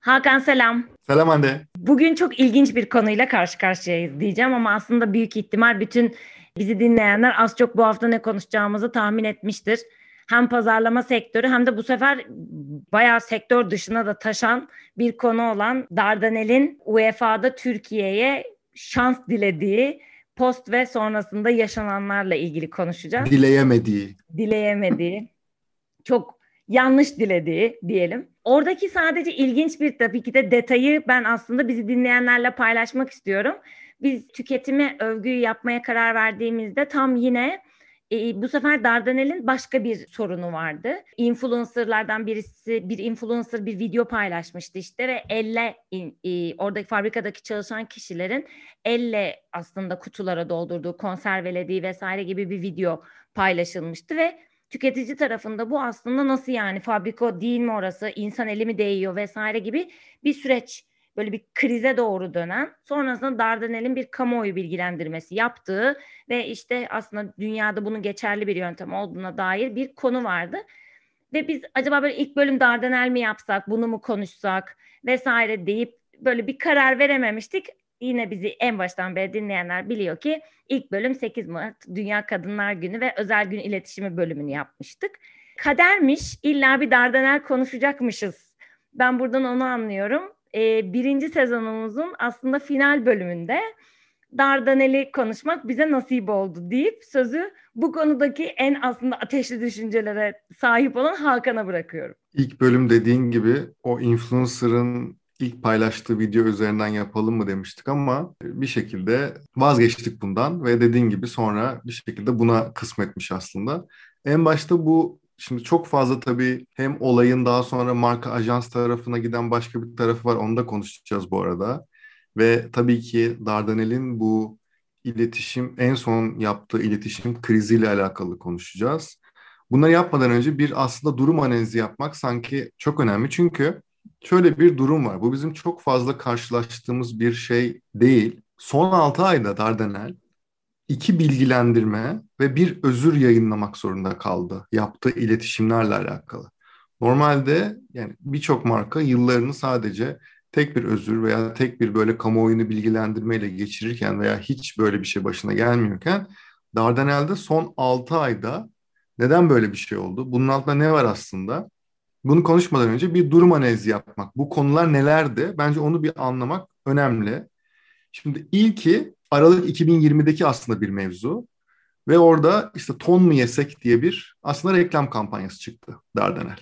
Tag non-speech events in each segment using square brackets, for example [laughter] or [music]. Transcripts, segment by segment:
Hakan selam. Selam Hande. Bugün çok ilginç bir konuyla karşı karşıyayız diyeceğim ama aslında büyük ihtimal bütün bizi dinleyenler az çok bu hafta ne konuşacağımızı tahmin etmiştir. Hem pazarlama sektörü hem de bu sefer bayağı sektör dışına da taşan bir konu olan Dardanel'in UEFA'da Türkiye'ye şans dilediği post ve sonrasında yaşananlarla ilgili konuşacağız. Dileyemediği. Dileyemediği. Çok yanlış dilediği diyelim. Oradaki sadece ilginç bir tabii ki de detayı ben aslında bizi dinleyenlerle paylaşmak istiyorum. Biz tüketimi övgüyü yapmaya karar verdiğimizde tam yine e, bu sefer Dardanel'in başka bir sorunu vardı. Influencerlardan birisi, bir influencer bir video paylaşmıştı işte ve elle e, oradaki fabrikadaki çalışan kişilerin elle aslında kutulara doldurduğu, konservelediği vesaire gibi bir video paylaşılmıştı ve tüketici tarafında bu aslında nasıl yani fabrika değil mi orası insan eli mi değiyor vesaire gibi bir süreç böyle bir krize doğru dönen sonrasında Dardanel'in bir kamuoyu bilgilendirmesi yaptığı ve işte aslında dünyada bunun geçerli bir yöntem olduğuna dair bir konu vardı. Ve biz acaba böyle ilk bölüm Dardanel mi yapsak, bunu mu konuşsak vesaire deyip böyle bir karar verememiştik yine bizi en baştan beri dinleyenler biliyor ki ilk bölüm 8 Mart Dünya Kadınlar Günü ve Özel Gün İletişimi bölümünü yapmıştık. Kadermiş, illa bir Dardanel konuşacakmışız. Ben buradan onu anlıyorum. Ee, birinci sezonumuzun aslında final bölümünde Dardanel'i konuşmak bize nasip oldu deyip sözü bu konudaki en aslında ateşli düşüncelere sahip olan Hakan'a bırakıyorum. İlk bölüm dediğin gibi o influencer'ın ilk paylaştığı video üzerinden yapalım mı demiştik ama bir şekilde vazgeçtik bundan ve dediğin gibi sonra bir şekilde buna kısmetmiş aslında. En başta bu şimdi çok fazla tabii hem olayın daha sonra marka ajans tarafına giden başka bir tarafı var onu da konuşacağız bu arada. Ve tabii ki Dardanel'in bu iletişim en son yaptığı iletişim kriziyle alakalı konuşacağız. Bunları yapmadan önce bir aslında durum analizi yapmak sanki çok önemli. Çünkü şöyle bir durum var. Bu bizim çok fazla karşılaştığımız bir şey değil. Son 6 ayda Dardanel iki bilgilendirme ve bir özür yayınlamak zorunda kaldı yaptığı iletişimlerle alakalı. Normalde yani birçok marka yıllarını sadece tek bir özür veya tek bir böyle kamuoyunu bilgilendirmeyle geçirirken veya hiç böyle bir şey başına gelmiyorken Dardanel'de son 6 ayda neden böyle bir şey oldu? Bunun altında ne var aslında? Bunu konuşmadan önce bir durum analizi yapmak. Bu konular nelerdi? Bence onu bir anlamak önemli. Şimdi ilki Aralık 2020'deki aslında bir mevzu. Ve orada işte ton mu yesek diye bir aslında reklam kampanyası çıktı Dardanel.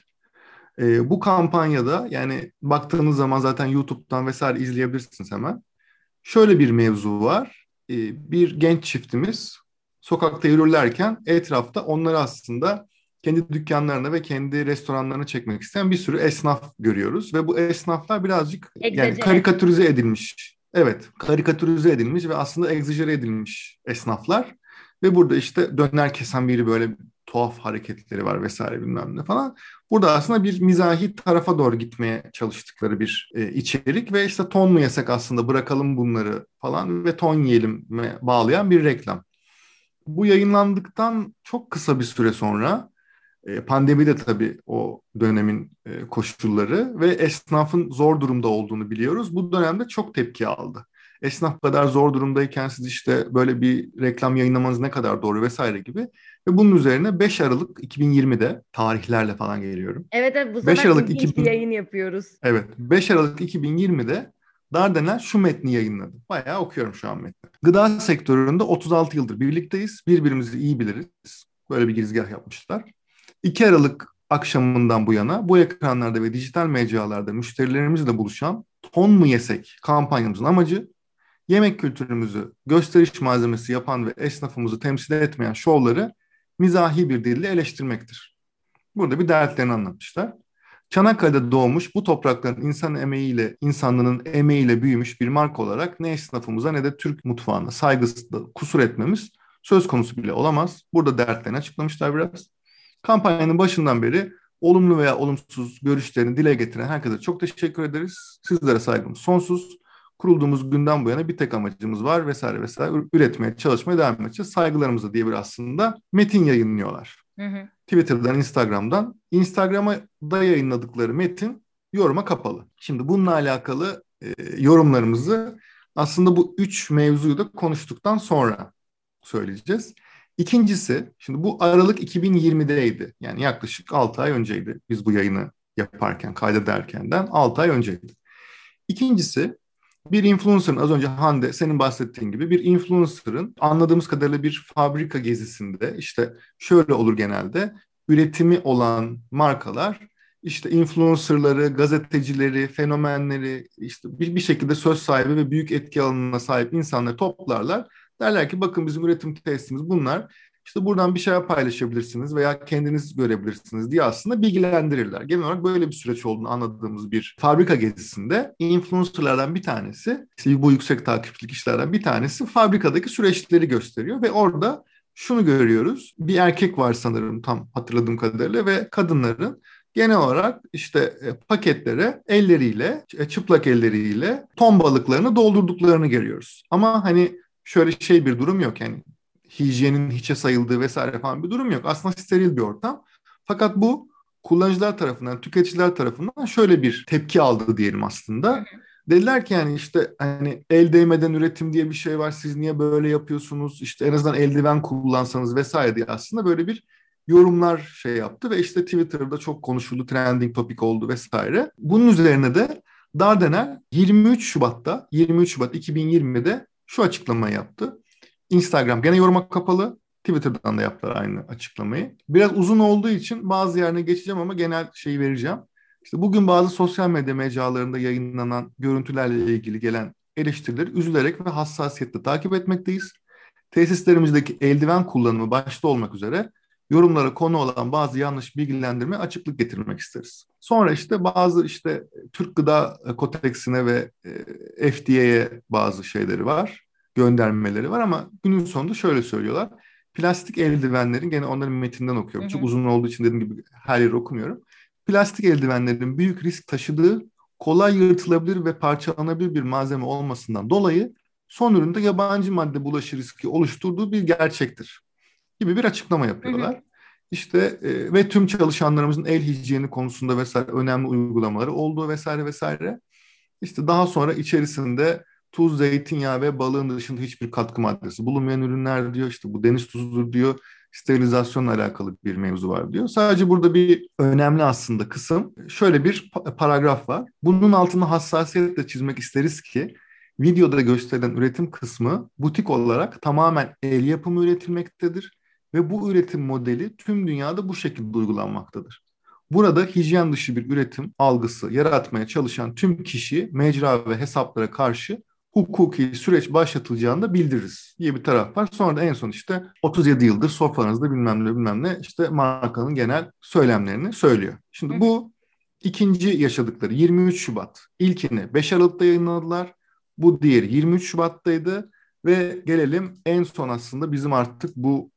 Ee, bu kampanyada yani baktığınız zaman zaten YouTube'dan vesaire izleyebilirsiniz hemen. Şöyle bir mevzu var. Ee, bir genç çiftimiz sokakta yürürlerken etrafta onları aslında kendi dükkanlarına ve kendi restoranlarına çekmek isteyen bir sürü esnaf görüyoruz ve bu esnaflar birazcık yani karikatürize edilmiş. Evet, karikatürize edilmiş ve aslında egzajere edilmiş esnaflar ve burada işte döner kesen biri böyle tuhaf hareketleri var vesaire bilmem ne falan. Burada aslında bir mizahi tarafa doğru gitmeye çalıştıkları bir e, içerik ve işte ton mu yesek aslında bırakalım bunları falan ve ton yiyelim bağlayan bir reklam. Bu yayınlandıktan çok kısa bir süre sonra pandemi de tabii o dönemin e, koşulları ve esnafın zor durumda olduğunu biliyoruz. Bu dönemde çok tepki aldı. Esnaf kadar zor durumdayken siz işte böyle bir reklam yayınlamanız ne kadar doğru vesaire gibi. Ve bunun üzerine 5 Aralık 2020'de tarihlerle falan geliyorum. Evet evet bu 5 Aralık 2000... yayın yapıyoruz. Evet 5 Aralık 2020'de Dardanel şu metni yayınladı. Bayağı okuyorum şu an metni. Gıda sektöründe 36 yıldır birlikteyiz. Birbirimizi iyi biliriz. Böyle bir girizgah yapmışlar. 2 Aralık akşamından bu yana bu ekranlarda ve dijital mecralarda müşterilerimizle buluşan ton mu yesek kampanyamızın amacı yemek kültürümüzü gösteriş malzemesi yapan ve esnafımızı temsil etmeyen şovları mizahi bir dille eleştirmektir. Burada bir dertlerini anlatmışlar. Çanakkale'de doğmuş bu toprakların insan emeğiyle, insanlığının emeğiyle büyümüş bir marka olarak ne esnafımıza ne de Türk mutfağına saygısızda kusur etmemiz söz konusu bile olamaz. Burada dertlerini açıklamışlar biraz. Kampanyanın başından beri olumlu veya olumsuz görüşlerini dile getiren herkese çok teşekkür ederiz. Sizlere saygımız sonsuz. Kurulduğumuz günden bu yana bir tek amacımız var vesaire vesaire üretmeye çalışmaya devam edeceğiz. Saygılarımızı diye bir aslında metin yayınlıyorlar. Hı hı. Twitter'dan, Instagram'dan. Instagram'a da yayınladıkları metin yoruma kapalı. Şimdi bununla alakalı e, yorumlarımızı aslında bu üç mevzuyu da konuştuktan sonra söyleyeceğiz. İkincisi, şimdi bu Aralık 2020'deydi. Yani yaklaşık 6 ay önceydi biz bu yayını yaparken, kaydederkenden 6 ay önceydi. İkincisi, bir influencer'ın az önce Hande senin bahsettiğin gibi bir influencer'ın anladığımız kadarıyla bir fabrika gezisinde işte şöyle olur genelde üretimi olan markalar işte influencerları, gazetecileri, fenomenleri işte bir, bir şekilde söz sahibi ve büyük etki alanına sahip insanları toplarlar. Derler ki bakın bizim üretim testimiz bunlar. İşte buradan bir şeyler paylaşabilirsiniz veya kendiniz görebilirsiniz diye aslında bilgilendirirler. Genel olarak böyle bir süreç olduğunu anladığımız bir fabrika gezisinde influencerlardan bir tanesi, işte bu yüksek takipçilik kişilerden bir tanesi fabrikadaki süreçleri gösteriyor ve orada şunu görüyoruz. Bir erkek var sanırım tam hatırladığım kadarıyla ve kadınların genel olarak işte e, paketlere elleriyle, çıplak elleriyle ton balıklarını doldurduklarını görüyoruz. Ama hani şöyle şey bir durum yok yani hijyenin hiçe sayıldığı vesaire falan bir durum yok. Aslında steril bir ortam. Fakat bu kullanıcılar tarafından, tüketiciler tarafından şöyle bir tepki aldı diyelim aslında. Dediler ki yani işte hani el değmeden üretim diye bir şey var. Siz niye böyle yapıyorsunuz? İşte en azından eldiven kullansanız vesaire diye aslında böyle bir yorumlar şey yaptı ve işte Twitter'da çok konuşuldu, trending topik oldu vesaire. Bunun üzerine de Dardanel 23 Şubat'ta, 23 Şubat 2020'de şu açıklamayı yaptı. Instagram gene yoruma kapalı. Twitter'dan da yaptılar aynı açıklamayı. Biraz uzun olduğu için bazı yerine geçeceğim ama genel şeyi vereceğim. İşte bugün bazı sosyal medya mecralarında yayınlanan görüntülerle ilgili gelen eleştirileri üzülerek ve hassasiyetle takip etmekteyiz. Tesislerimizdeki eldiven kullanımı başta olmak üzere yorumlara konu olan bazı yanlış bilgilendirme açıklık getirmek isteriz. Sonra işte bazı işte Türk Gıda Kodeksine ve e, FDA'ye bazı şeyleri var, göndermeleri var ama günün sonunda şöyle söylüyorlar. Plastik eldivenlerin gene onların metinden okuyorum. Hı hı. Çok uzun olduğu için dediğim gibi her yeri okumuyorum. Plastik eldivenlerin büyük risk taşıdığı kolay yırtılabilir ve parçalanabilir bir malzeme olmasından dolayı son üründe yabancı madde bulaşı riski oluşturduğu bir gerçektir gibi bir açıklama yapıyorlar. Hı hı. İşte e, ve tüm çalışanlarımızın el hijyeni konusunda vesaire önemli uygulamaları olduğu vesaire vesaire. İşte daha sonra içerisinde tuz, zeytinyağı ve balığın dışında hiçbir katkı maddesi bulunmayan ürünler diyor. İşte bu deniz tuzudur diyor. Sterilizasyonla alakalı bir mevzu var diyor. Sadece burada bir önemli aslında kısım şöyle bir paragraf var. Bunun altını hassasiyetle çizmek isteriz ki videoda gösterilen üretim kısmı butik olarak tamamen el yapımı üretilmektedir ve bu üretim modeli tüm dünyada bu şekilde uygulanmaktadır. Burada hijyen dışı bir üretim algısı yaratmaya çalışan tüm kişi mecra ve hesaplara karşı hukuki süreç başlatılacağını da bildiririz diye bir taraf var. Sonra da en son işte 37 yıldır sofranızda bilmem ne bilmem ne işte markanın genel söylemlerini söylüyor. Şimdi bu ikinci yaşadıkları 23 Şubat. İlkini 5 Aralık'ta yayınladılar. Bu diğeri 23 Şubat'taydı ve gelelim en son aslında bizim artık bu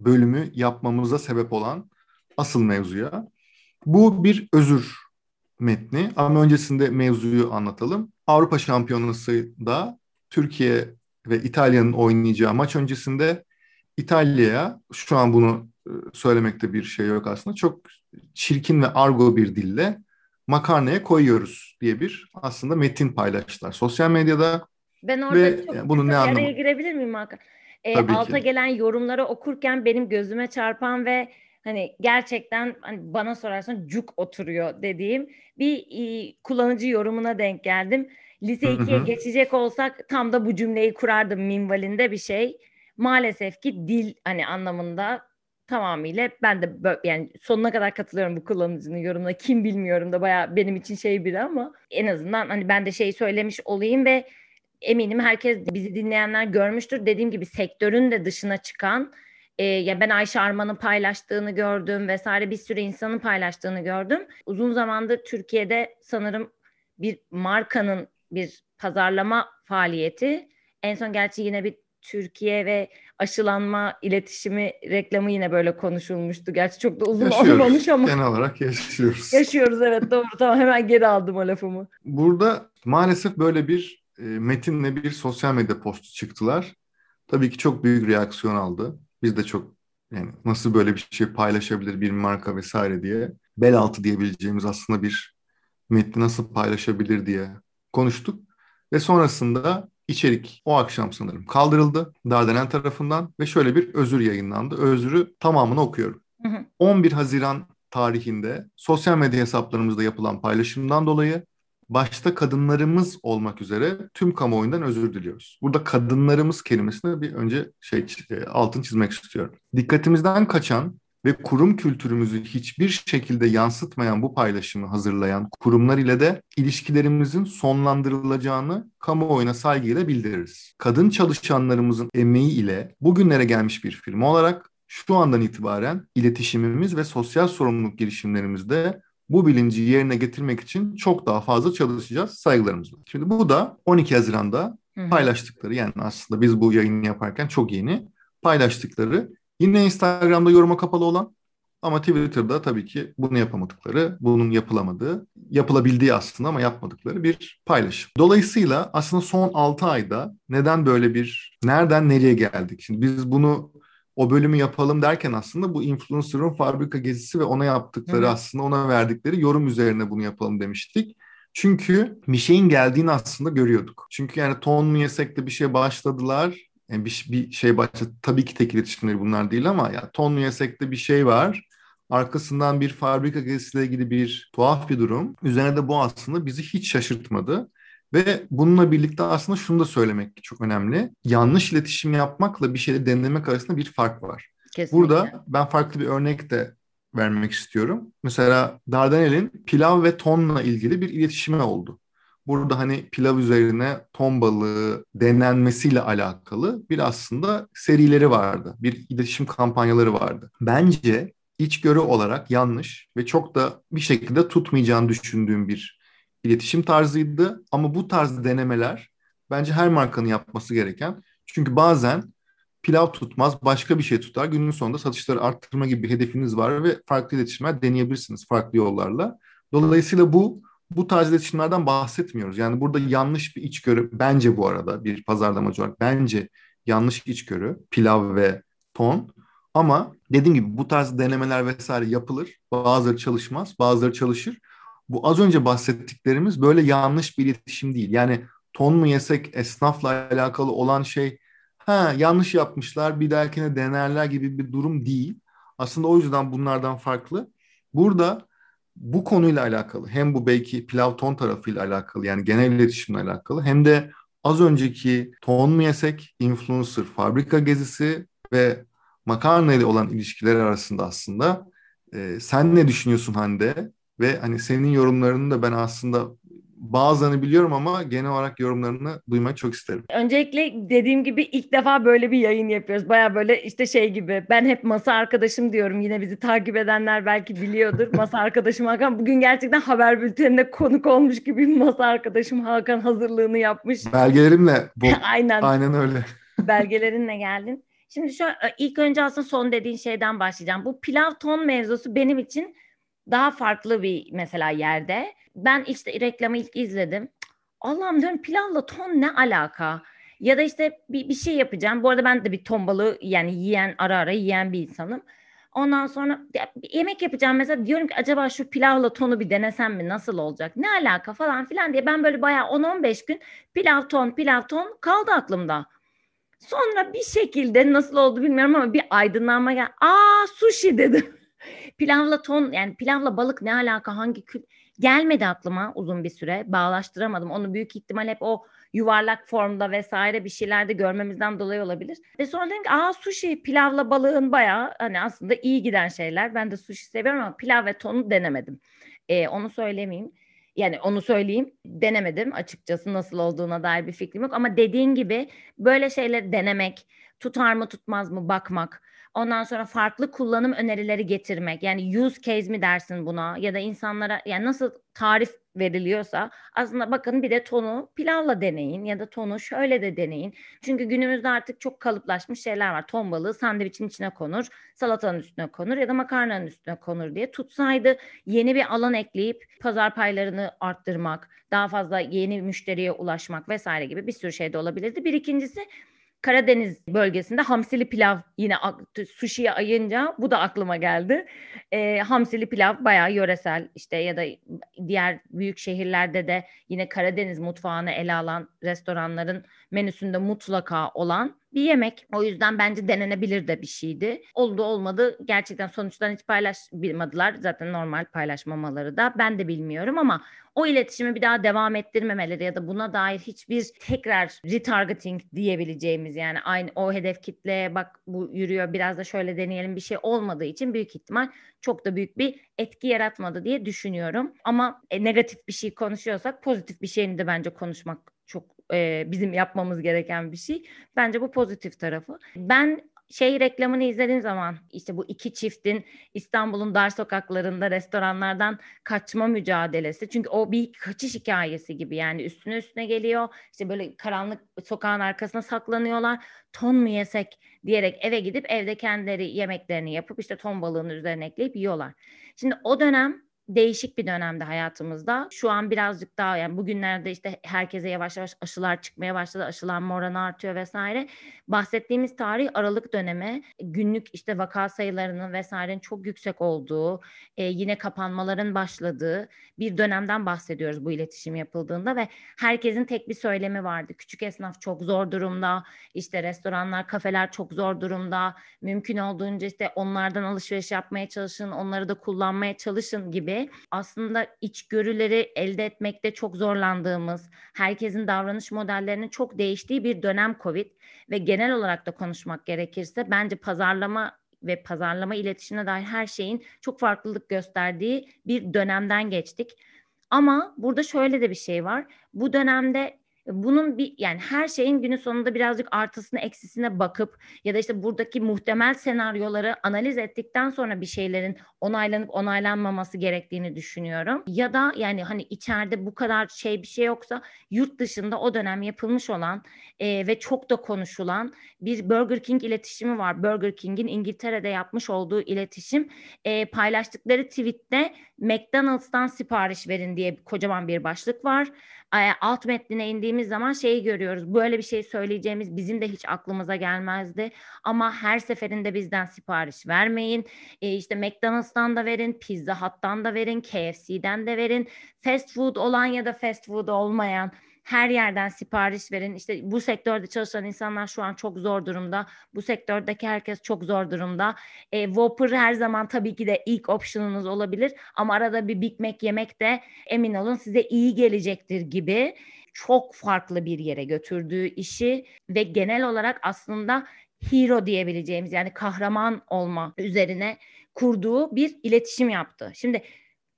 bölümü yapmamıza sebep olan asıl mevzuya. Bu bir özür metni ama öncesinde mevzuyu anlatalım. Avrupa Şampiyonası'da Türkiye ve İtalya'nın oynayacağı maç öncesinde İtalya'ya şu an bunu e, söylemekte bir şey yok aslında. Çok çirkin ve argo bir dille makarnaya koyuyoruz diye bir aslında metin paylaştılar sosyal medyada. Ben orada ve çok bunun ne anlamı? girebilir miyim Hakan? E, alta ki. gelen yorumları okurken benim gözüme çarpan ve hani gerçekten hani bana sorarsan cuk oturuyor dediğim bir e, kullanıcı yorumuna denk geldim. Lise 2'ye geçecek olsak tam da bu cümleyi kurardım minvalinde bir şey. Maalesef ki dil hani anlamında tamamıyla ben de yani sonuna kadar katılıyorum bu kullanıcının yorumuna. Kim bilmiyorum da baya benim için şey biri ama en azından hani ben de şey söylemiş olayım ve eminim herkes bizi dinleyenler görmüştür. Dediğim gibi sektörün de dışına çıkan e, ya ben Ayşe Arman'ın paylaştığını gördüm vesaire bir sürü insanın paylaştığını gördüm. Uzun zamandır Türkiye'de sanırım bir markanın bir pazarlama faaliyeti. En son gerçi yine bir Türkiye ve aşılanma iletişimi reklamı yine böyle konuşulmuştu. Gerçi çok da uzun yaşıyoruz. olmamış ama. Genel olarak yaşıyoruz. [laughs] yaşıyoruz evet doğru tamam hemen geri aldım o lafımı. Burada maalesef böyle bir metinle bir sosyal medya postu çıktılar. Tabii ki çok büyük reaksiyon aldı. Biz de çok yani nasıl böyle bir şey paylaşabilir bir marka vesaire diye bel altı diyebileceğimiz aslında bir metni nasıl paylaşabilir diye konuştuk. Ve sonrasında içerik o akşam sanırım kaldırıldı Dardanel tarafından ve şöyle bir özür yayınlandı. Özrü tamamını okuyorum. Hı hı. 11 Haziran tarihinde sosyal medya hesaplarımızda yapılan paylaşımdan dolayı başta kadınlarımız olmak üzere tüm kamuoyundan özür diliyoruz. Burada kadınlarımız kelimesini bir önce şey e, altın çizmek istiyorum. Dikkatimizden kaçan ve kurum kültürümüzü hiçbir şekilde yansıtmayan bu paylaşımı hazırlayan kurumlar ile de ilişkilerimizin sonlandırılacağını kamuoyuna saygıyla bildiririz. Kadın çalışanlarımızın emeği ile bugünlere gelmiş bir firma olarak şu andan itibaren iletişimimiz ve sosyal sorumluluk girişimlerimizde bu bilinci yerine getirmek için çok daha fazla çalışacağız saygılarımızla. Şimdi bu da 12 Haziran'da paylaştıkları yani aslında biz bu yayını yaparken çok yeni paylaştıkları yine Instagram'da yoruma kapalı olan ama Twitter'da tabii ki bunu yapamadıkları, bunun yapılamadığı, yapılabildiği aslında ama yapmadıkları bir paylaşım. Dolayısıyla aslında son 6 ayda neden böyle bir, nereden nereye geldik? Şimdi biz bunu o bölümü yapalım derken aslında bu influencer'ın fabrika gezisi ve ona yaptıkları Hı. aslında ona verdikleri yorum üzerine bunu yapalım demiştik. Çünkü bir şeyin geldiğini aslında görüyorduk. Çünkü yani ton mu yesek de bir şey başladılar. Yani bir, bir şey başladı. Tabii ki tek iletişimleri bunlar değil ama ya ton mu yesek de bir şey var. Arkasından bir fabrika gezisiyle ilgili bir tuhaf bir durum. Üzerine de bu aslında bizi hiç şaşırtmadı. Ve bununla birlikte aslında şunu da söylemek çok önemli. Yanlış iletişim yapmakla bir şeyi denemek arasında bir fark var. Kesinlikle. Burada ben farklı bir örnek de vermek istiyorum. Mesela Dardanel'in pilav ve tonla ilgili bir iletişimi oldu. Burada hani pilav üzerine ton balığı denenmesiyle alakalı bir aslında serileri vardı. Bir iletişim kampanyaları vardı. Bence içgörü olarak yanlış ve çok da bir şekilde tutmayacağını düşündüğüm bir iletişim tarzıydı. Ama bu tarz denemeler bence her markanın yapması gereken. Çünkü bazen pilav tutmaz, başka bir şey tutar. Günün sonunda satışları arttırma gibi bir hedefiniz var ve farklı iletişimler deneyebilirsiniz farklı yollarla. Dolayısıyla bu bu tarz iletişimlerden bahsetmiyoruz. Yani burada yanlış bir içgörü bence bu arada bir pazarlamacı olarak bence yanlış içgörü pilav ve ton. Ama dediğim gibi bu tarz denemeler vesaire yapılır. Bazıları çalışmaz, bazıları çalışır bu az önce bahsettiklerimiz böyle yanlış bir iletişim değil. Yani ton mu yesek esnafla alakalı olan şey ha yanlış yapmışlar bir dahakine denerler gibi bir durum değil. Aslında o yüzden bunlardan farklı. Burada bu konuyla alakalı hem bu belki pilav ton tarafıyla alakalı yani genel iletişimle alakalı hem de az önceki ton mu yesek influencer fabrika gezisi ve makarna ile olan ilişkiler arasında aslında e, sen ne düşünüyorsun Hande? Ve hani senin yorumlarını da ben aslında bazılarını biliyorum ama genel olarak yorumlarını duymak çok isterim. Öncelikle dediğim gibi ilk defa böyle bir yayın yapıyoruz. Baya böyle işte şey gibi ben hep masa arkadaşım diyorum. Yine bizi takip edenler belki biliyordur. [laughs] Masa arkadaşım Hakan bugün gerçekten haber bülteninde konuk olmuş gibi masa arkadaşım Hakan hazırlığını yapmış. Belgelerimle. Bu, [laughs] aynen. Aynen öyle. [laughs] Belgelerinle geldin. Şimdi şu ilk önce aslında son dediğin şeyden başlayacağım. Bu pilav ton mevzusu benim için daha farklı bir mesela yerde. Ben işte reklamı ilk izledim. Allah'ım diyorum pilavla ton ne alaka? Ya da işte bir, bir şey yapacağım. Bu arada ben de bir ton balığı yani yiyen ara ara yiyen bir insanım. Ondan sonra yemek yapacağım mesela diyorum ki acaba şu pilavla tonu bir denesem mi nasıl olacak? Ne alaka falan filan diye ben böyle bayağı 10-15 gün pilav ton pilav ton kaldı aklımda. Sonra bir şekilde nasıl oldu bilmiyorum ama bir aydınlanma gel. Aa sushi dedim. [laughs] Pilavla ton yani pilavla balık ne alaka hangi kül gelmedi aklıma uzun bir süre bağlaştıramadım. Onu büyük ihtimal hep o yuvarlak formda vesaire bir şeylerde görmemizden dolayı olabilir. Ve sonra dedim ki aa sushi pilavla balığın bayağı hani aslında iyi giden şeyler. Ben de sushi seviyorum ama pilav ve tonu denemedim. Ee, onu söylemeyeyim. Yani onu söyleyeyim denemedim açıkçası nasıl olduğuna dair bir fikrim yok. Ama dediğin gibi böyle şeyleri denemek, tutar mı tutmaz mı bakmak Ondan sonra farklı kullanım önerileri getirmek. Yani use case mi dersin buna ya da insanlara yani nasıl tarif veriliyorsa aslında bakın bir de tonu pilavla deneyin ya da tonu şöyle de deneyin. Çünkü günümüzde artık çok kalıplaşmış şeyler var. Ton balığı sandviçin içine konur, salatanın üstüne konur ya da makarnanın üstüne konur diye tutsaydı yeni bir alan ekleyip pazar paylarını arttırmak, daha fazla yeni müşteriye ulaşmak vesaire gibi bir sürü şey de olabilirdi. Bir ikincisi Karadeniz bölgesinde hamsili pilav yine sushi'ye ayınca bu da aklıma geldi. E, hamsili pilav bayağı yöresel işte ya da diğer büyük şehirlerde de yine Karadeniz mutfağını ele alan restoranların menüsünde mutlaka olan bir yemek. O yüzden bence denenebilir de bir şeydi. Oldu olmadı gerçekten sonuçtan hiç paylaşmadılar. Zaten normal paylaşmamaları da ben de bilmiyorum ama o iletişimi bir daha devam ettirmemeleri ya da buna dair hiçbir tekrar retargeting diyebileceğimiz yani aynı o hedef kitle bak bu yürüyor biraz da şöyle deneyelim bir şey olmadığı için büyük ihtimal çok da büyük bir etki yaratmadı diye düşünüyorum. Ama e, negatif bir şey konuşuyorsak pozitif bir şeyini de bence konuşmak e, bizim yapmamız gereken bir şey. Bence bu pozitif tarafı. Ben şey reklamını izlediğim zaman işte bu iki çiftin İstanbul'un dar sokaklarında restoranlardan kaçma mücadelesi. Çünkü o bir kaçış hikayesi gibi yani üstüne üstüne geliyor. İşte böyle karanlık sokağın arkasına saklanıyorlar. Ton mu yesek diyerek eve gidip evde kendileri yemeklerini yapıp işte ton balığını üzerine ekleyip yiyorlar. Şimdi o dönem değişik bir dönemde hayatımızda. Şu an birazcık daha yani bugünlerde işte herkese yavaş yavaş aşılar çıkmaya başladı. Aşılanma oranı artıyor vesaire. Bahsettiğimiz tarih Aralık dönemi. Günlük işte vaka sayılarının vesairenin çok yüksek olduğu, e, yine kapanmaların başladığı bir dönemden bahsediyoruz bu iletişim yapıldığında ve herkesin tek bir söylemi vardı. Küçük esnaf çok zor durumda. işte restoranlar, kafeler çok zor durumda. Mümkün olduğunca işte onlardan alışveriş yapmaya çalışın, onları da kullanmaya çalışın gibi aslında içgörüleri elde etmekte çok zorlandığımız, herkesin davranış modellerinin çok değiştiği bir dönem Covid ve genel olarak da konuşmak gerekirse bence pazarlama ve pazarlama iletişimine dair her şeyin çok farklılık gösterdiği bir dönemden geçtik. Ama burada şöyle de bir şey var. Bu dönemde bunun bir yani her şeyin günün sonunda birazcık artısını eksisine bakıp ya da işte buradaki muhtemel senaryoları analiz ettikten sonra bir şeylerin onaylanıp onaylanmaması gerektiğini düşünüyorum. Ya da yani hani içeride bu kadar şey bir şey yoksa yurt dışında o dönem yapılmış olan e, ve çok da konuşulan bir Burger King iletişimi var. Burger King'in İngiltere'de yapmış olduğu iletişim e, paylaştıkları tweette McDonald's'tan sipariş verin diye kocaman bir başlık var alt metnine indiğimiz zaman şeyi görüyoruz. Böyle bir şey söyleyeceğimiz bizim de hiç aklımıza gelmezdi. Ama her seferinde bizden sipariş vermeyin. E işte McDonald's'tan da verin, Pizza Hut'tan da verin, KFC'den de verin. Fast food olan ya da fast food olmayan her yerden sipariş verin. İşte bu sektörde çalışan insanlar şu an çok zor durumda. Bu sektördeki herkes çok zor durumda. E, Whopper her zaman tabii ki de ilk option'unuz olabilir ama arada bir Big Mac yemek de emin olun size iyi gelecektir gibi çok farklı bir yere götürdüğü işi ve genel olarak aslında hero diyebileceğimiz yani kahraman olma üzerine kurduğu bir iletişim yaptı. Şimdi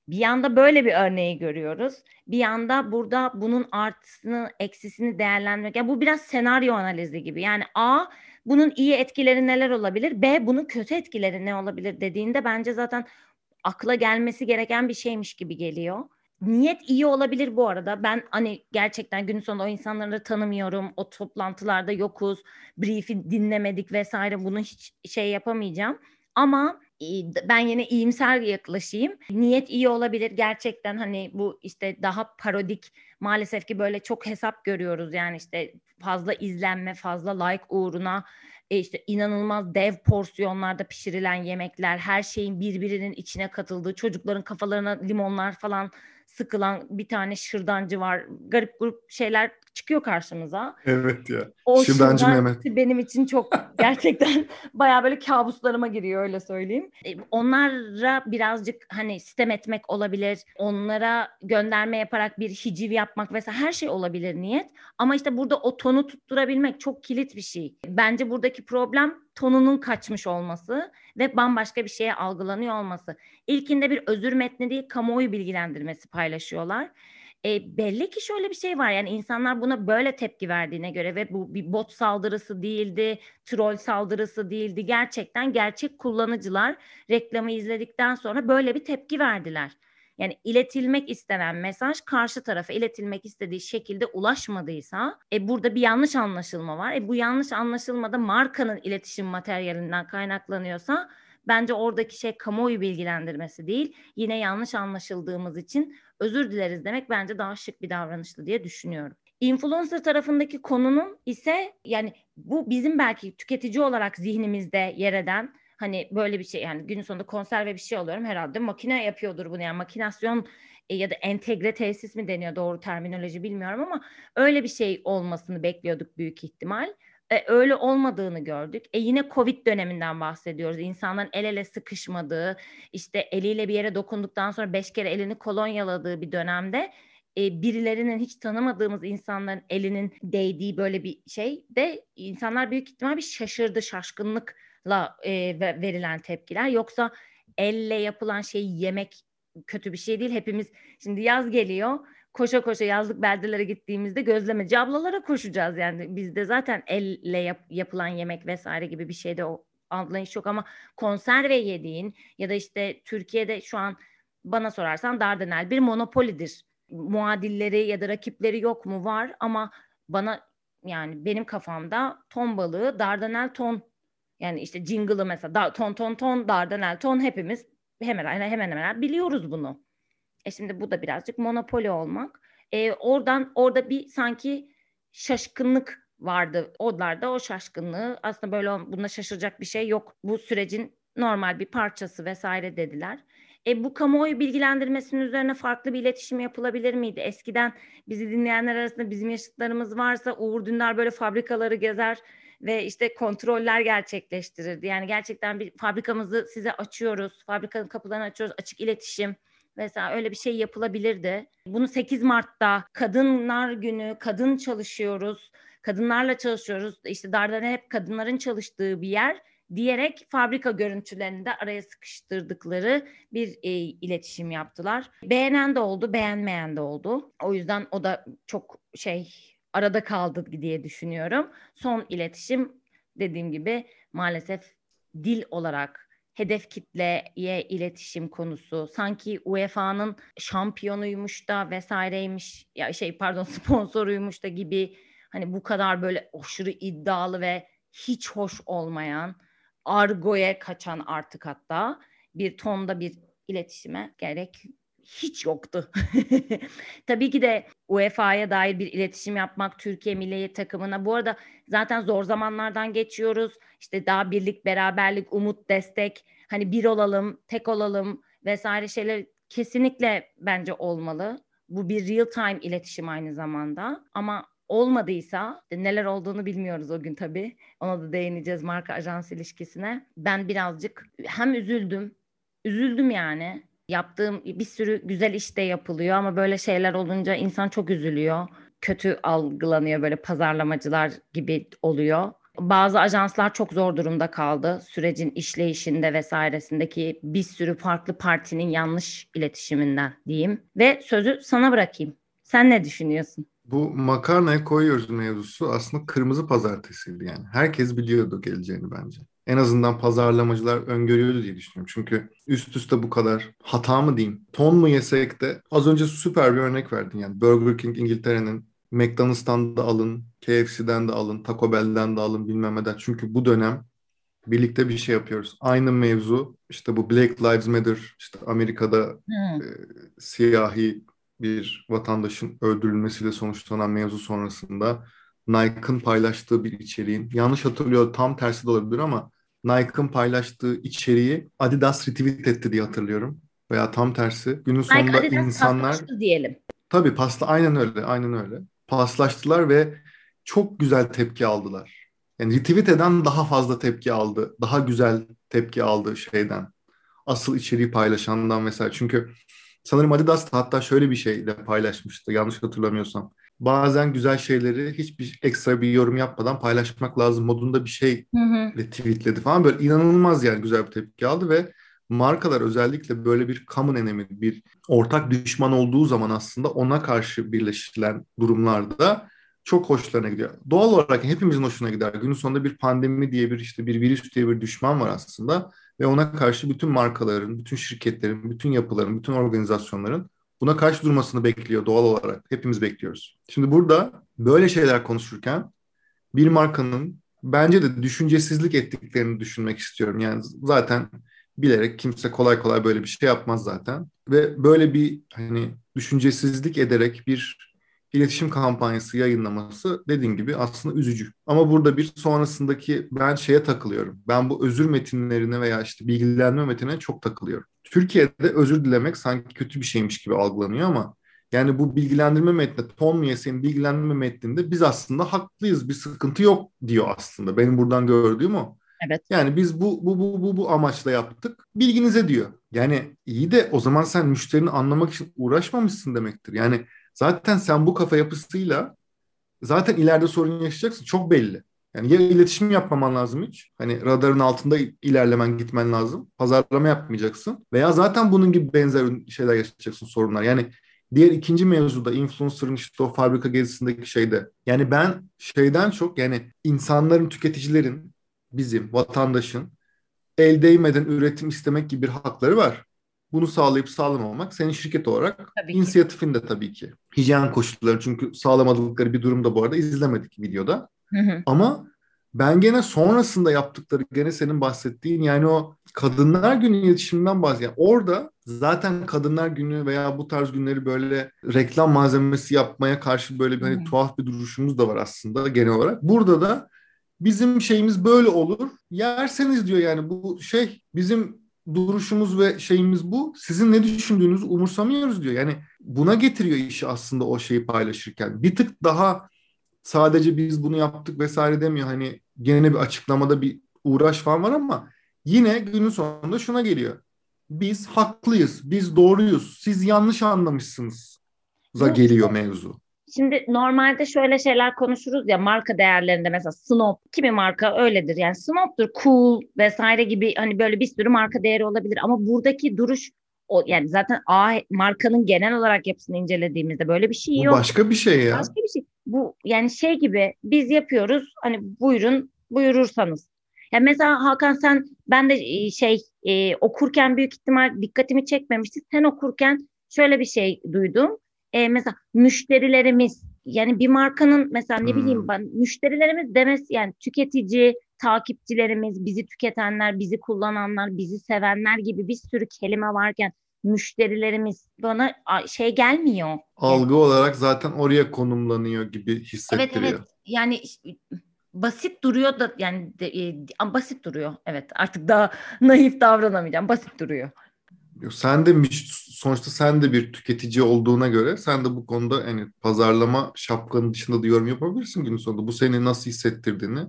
bir yanda böyle bir örneği görüyoruz. Bir yanda burada bunun artısını, eksisini değerlendirmek. Yani bu biraz senaryo analizi gibi. Yani A bunun iyi etkileri neler olabilir? B bunun kötü etkileri ne olabilir dediğinde bence zaten akla gelmesi gereken bir şeymiş gibi geliyor. Niyet iyi olabilir bu arada. Ben hani gerçekten gün sonunda o insanları tanımıyorum. O toplantılarda yokuz. Brief'i dinlemedik vesaire. Bunu hiç şey yapamayacağım. Ama ben yine iyimser yaklaşayım. Niyet iyi olabilir gerçekten hani bu işte daha parodik maalesef ki böyle çok hesap görüyoruz yani işte fazla izlenme, fazla like uğruna e işte inanılmaz dev porsiyonlarda pişirilen yemekler, her şeyin birbirinin içine katıldığı, çocukların kafalarına limonlar falan sıkılan bir tane şırdancı var. Garip grup şeyler çıkıyor karşımıza. Evet ya. O Şırdancı Mehmet. benim için çok [laughs] gerçekten bayağı böyle kabuslarıma giriyor öyle söyleyeyim. E, onlara birazcık hani sistem etmek olabilir. Onlara gönderme yaparak bir hiciv yapmak vesaire her şey olabilir niyet. Ama işte burada o tonu tutturabilmek çok kilit bir şey. Bence buradaki problem tonunun kaçmış olması ve bambaşka bir şeye algılanıyor olması. İlkinde bir özür metni değil kamuoyu bilgilendirmesi paylaşıyorlar. E, belli ki şöyle bir şey var yani insanlar buna böyle tepki verdiğine göre ve bu bir bot saldırısı değildi, troll saldırısı değildi. Gerçekten gerçek kullanıcılar reklamı izledikten sonra böyle bir tepki verdiler. Yani iletilmek istenen mesaj karşı tarafa iletilmek istediği şekilde ulaşmadıysa e, burada bir yanlış anlaşılma var. E, bu yanlış anlaşılmada markanın iletişim materyalinden kaynaklanıyorsa bence oradaki şey kamuoyu bilgilendirmesi değil. Yine yanlış anlaşıldığımız için özür dileriz demek bence daha şık bir davranıştı diye düşünüyorum. Influencer tarafındaki konunun ise yani bu bizim belki tüketici olarak zihnimizde yer eden hani böyle bir şey yani günün sonunda konserve bir şey alıyorum herhalde makine yapıyordur bunu yani makinasyon e, ya da entegre tesis mi deniyor doğru terminoloji bilmiyorum ama öyle bir şey olmasını bekliyorduk büyük ihtimal. E, öyle olmadığını gördük. E yine Covid döneminden bahsediyoruz. İnsanların el ele sıkışmadığı, işte eliyle bir yere dokunduktan sonra beş kere elini kolonyaladığı bir dönemde e, birilerinin hiç tanımadığımız insanların elinin değdiği böyle bir şey de insanlar büyük ihtimal bir şaşırdı, şaşkınlıkla e, verilen tepkiler. Yoksa elle yapılan şeyi yemek kötü bir şey değil. Hepimiz şimdi yaz geliyor koşa koşa yazlık beldelere gittiğimizde gözleme cablalara koşacağız yani bizde zaten elle yap, yapılan yemek vesaire gibi bir şeyde o anlayış yok ama konserve yediğin ya da işte Türkiye'de şu an bana sorarsan Dardanel bir monopolidir. Muadilleri ya da rakipleri yok mu? Var ama bana yani benim kafamda ton balığı Dardanel ton yani işte jingle'ı mesela da, ton ton ton Dardanel ton hepimiz hemen hemen hemen biliyoruz bunu. E şimdi bu da birazcık monopoli olmak. E, oradan orada bir sanki şaşkınlık vardı. Onlar da o şaşkınlığı aslında böyle bunda şaşıracak bir şey yok. Bu sürecin normal bir parçası vesaire dediler. E, bu kamuoyu bilgilendirmesinin üzerine farklı bir iletişim yapılabilir miydi? Eskiden bizi dinleyenler arasında bizim yaşıtlarımız varsa Uğur Dündar böyle fabrikaları gezer ve işte kontroller gerçekleştirirdi. Yani gerçekten bir fabrikamızı size açıyoruz, fabrikanın kapılarını açıyoruz, açık iletişim Mesela öyle bir şey yapılabilirdi. Bunu 8 Mart'ta Kadınlar Günü, kadın çalışıyoruz, kadınlarla çalışıyoruz. İşte Dardane hep kadınların çalıştığı bir yer diyerek fabrika görüntülerini de araya sıkıştırdıkları bir e, iletişim yaptılar. Beğenen de oldu, beğenmeyen de oldu. O yüzden o da çok şey arada kaldı diye düşünüyorum. Son iletişim dediğim gibi maalesef dil olarak hedef kitleye iletişim konusu. Sanki UEFA'nın şampiyonuymuş da vesaireymiş ya şey pardon [laughs] sponsoruymuş da gibi hani bu kadar böyle aşırı iddialı ve hiç hoş olmayan argoya kaçan artık hatta bir tonda bir iletişime gerek hiç yoktu. [laughs] Tabii ki de UEFA'ya dair bir iletişim yapmak Türkiye milli takımına. Bu arada zaten zor zamanlardan geçiyoruz. İşte daha birlik, beraberlik, umut, destek. Hani bir olalım, tek olalım vesaire şeyler kesinlikle bence olmalı. Bu bir real time iletişim aynı zamanda. Ama olmadıysa neler olduğunu bilmiyoruz o gün tabii. Ona da değineceğiz marka ajans ilişkisine. Ben birazcık hem üzüldüm, üzüldüm yani Yaptığım bir sürü güzel iş de yapılıyor ama böyle şeyler olunca insan çok üzülüyor. Kötü algılanıyor böyle pazarlamacılar gibi oluyor. Bazı ajanslar çok zor durumda kaldı. Sürecin işleyişinde vesairesindeki bir sürü farklı partinin yanlış iletişiminden diyeyim. Ve sözü sana bırakayım. Sen ne düşünüyorsun? Bu makarnaya koyuyoruz mevzusu aslında kırmızı pazartesiydi yani. Herkes biliyordu geleceğini bence en azından pazarlamacılar öngörüyordu diye düşünüyorum. Çünkü üst üste bu kadar hata mı diyeyim, ton mu yesek de az önce süper bir örnek verdin yani. Burger King İngiltere'nin McDonald's'tan da alın, KFC'den de alın, Taco Bell'den de alın bilmem neden. Çünkü bu dönem birlikte bir şey yapıyoruz. Aynı mevzu işte bu Black Lives Matter işte Amerika'da hmm. e, siyahi bir vatandaşın öldürülmesiyle sonuçlanan mevzu sonrasında Nike'ın paylaştığı bir içeriğin yanlış hatırlıyor tam tersi de olabilir ama Nike'ın paylaştığı içeriği Adidas retweet etti diye hatırlıyorum. Veya tam tersi. Günün Nike, sonunda Adidas insanlar diyelim. Tabii pasla aynen öyle, aynen öyle. Paslaştılar ve çok güzel tepki aldılar. Yani retweet eden daha fazla tepki aldı. Daha güzel tepki aldı şeyden. Asıl içeriği paylaşandan mesela. Çünkü sanırım Adidas da hatta şöyle bir şeyle paylaşmıştı yanlış hatırlamıyorsam bazen güzel şeyleri hiçbir ekstra bir yorum yapmadan paylaşmak lazım modunda bir şey tweetledi falan. Böyle inanılmaz yani güzel bir tepki aldı ve markalar özellikle böyle bir common enemy, bir ortak düşman olduğu zaman aslında ona karşı birleşilen durumlarda çok hoşlarına gidiyor. Doğal olarak hepimizin hoşuna gider. Günün sonunda bir pandemi diye bir işte bir virüs diye bir düşman var aslında ve ona karşı bütün markaların, bütün şirketlerin, bütün yapıların, bütün organizasyonların buna karşı durmasını bekliyor doğal olarak. Hepimiz bekliyoruz. Şimdi burada böyle şeyler konuşurken bir markanın bence de düşüncesizlik ettiklerini düşünmek istiyorum. Yani zaten bilerek kimse kolay kolay böyle bir şey yapmaz zaten. Ve böyle bir hani düşüncesizlik ederek bir iletişim kampanyası yayınlaması dediğin gibi aslında üzücü. Ama burada bir sonrasındaki ben şeye takılıyorum. Ben bu özür metinlerine veya işte bilgilenme metinine çok takılıyorum. Türkiye'de özür dilemek sanki kötü bir şeymiş gibi algılanıyor ama yani bu bilgilendirme metni, Tom Miyes'in bilgilendirme metninde biz aslında haklıyız, bir sıkıntı yok diyor aslında. Benim buradan gördüğüm o. Evet. Yani biz bu bu bu bu bu amaçla yaptık. Bilginize diyor. Yani iyi de o zaman sen müşterini anlamak için uğraşmamışsın demektir. Yani zaten sen bu kafa yapısıyla zaten ileride sorun yaşayacaksın. Çok belli. Yani ya iletişim yapmaman lazım hiç. Hani radarın altında ilerlemen gitmen lazım. Pazarlama yapmayacaksın. Veya zaten bunun gibi benzer şeyler yaşayacaksın sorunlar. Yani diğer ikinci mevzuda influencer'ın işte o fabrika gezisindeki şeyde. Yani ben şeyden çok yani insanların, tüketicilerin, bizim, vatandaşın el değmeden üretim istemek gibi bir hakları var. Bunu sağlayıp sağlamamak senin şirket olarak tabii inisiyatifinde tabii ki. Hijyen koşulları çünkü sağlamadıkları bir durumda bu arada izlemedik videoda. Hı hı. Ama ben gene sonrasında yaptıkları gene senin bahsettiğin yani o Kadınlar Günü iletişiminden bahsediyorum. Yani orada zaten Kadınlar Günü veya bu tarz günleri böyle reklam malzemesi yapmaya karşı böyle bir hani hmm. tuhaf bir duruşumuz da var aslında genel olarak. Burada da bizim şeyimiz böyle olur. Yerseniz diyor yani bu şey bizim duruşumuz ve şeyimiz bu. Sizin ne düşündüğünüzü umursamıyoruz diyor. Yani buna getiriyor işi aslında o şeyi paylaşırken. Bir tık daha sadece biz bunu yaptık vesaire demiyor. Hani gene bir açıklamada bir uğraş falan var ama yine günün sonunda şuna geliyor. Biz haklıyız, biz doğruyuz, siz yanlış anlamışsınız. Za geliyor mevzu. Şimdi normalde şöyle şeyler konuşuruz ya marka değerlerinde mesela snob kimi marka öyledir yani snobdur cool vesaire gibi hani böyle bir sürü marka değeri olabilir ama buradaki duruş o yani zaten A markanın genel olarak yapısını incelediğimizde böyle bir şey yok. Bu başka bir şey ya. Başka bir şey. Bu yani şey gibi biz yapıyoruz hani buyurun buyurursanız. Ya mesela Hakan sen ben de şey e, okurken büyük ihtimal dikkatimi çekmemişti. Sen okurken şöyle bir şey duydum e, mesela müşterilerimiz yani bir markanın mesela ne hmm. bileyim ben müşterilerimiz demesi yani tüketici, takipçilerimiz, bizi tüketenler, bizi kullananlar, bizi sevenler gibi bir sürü kelime varken müşterilerimiz bana şey gelmiyor. Algı olarak zaten oraya konumlanıyor gibi hissettiriyor. Evet evet yani basit duruyor da yani de, e, basit duruyor evet artık daha [laughs] naif davranamayacağım basit duruyor. Sen de sonuçta sen de bir tüketici olduğuna göre sen de bu konuda yani pazarlama şapkanın dışında da yorum yapabilirsin günün sonunda. Bu seni nasıl hissettirdiğini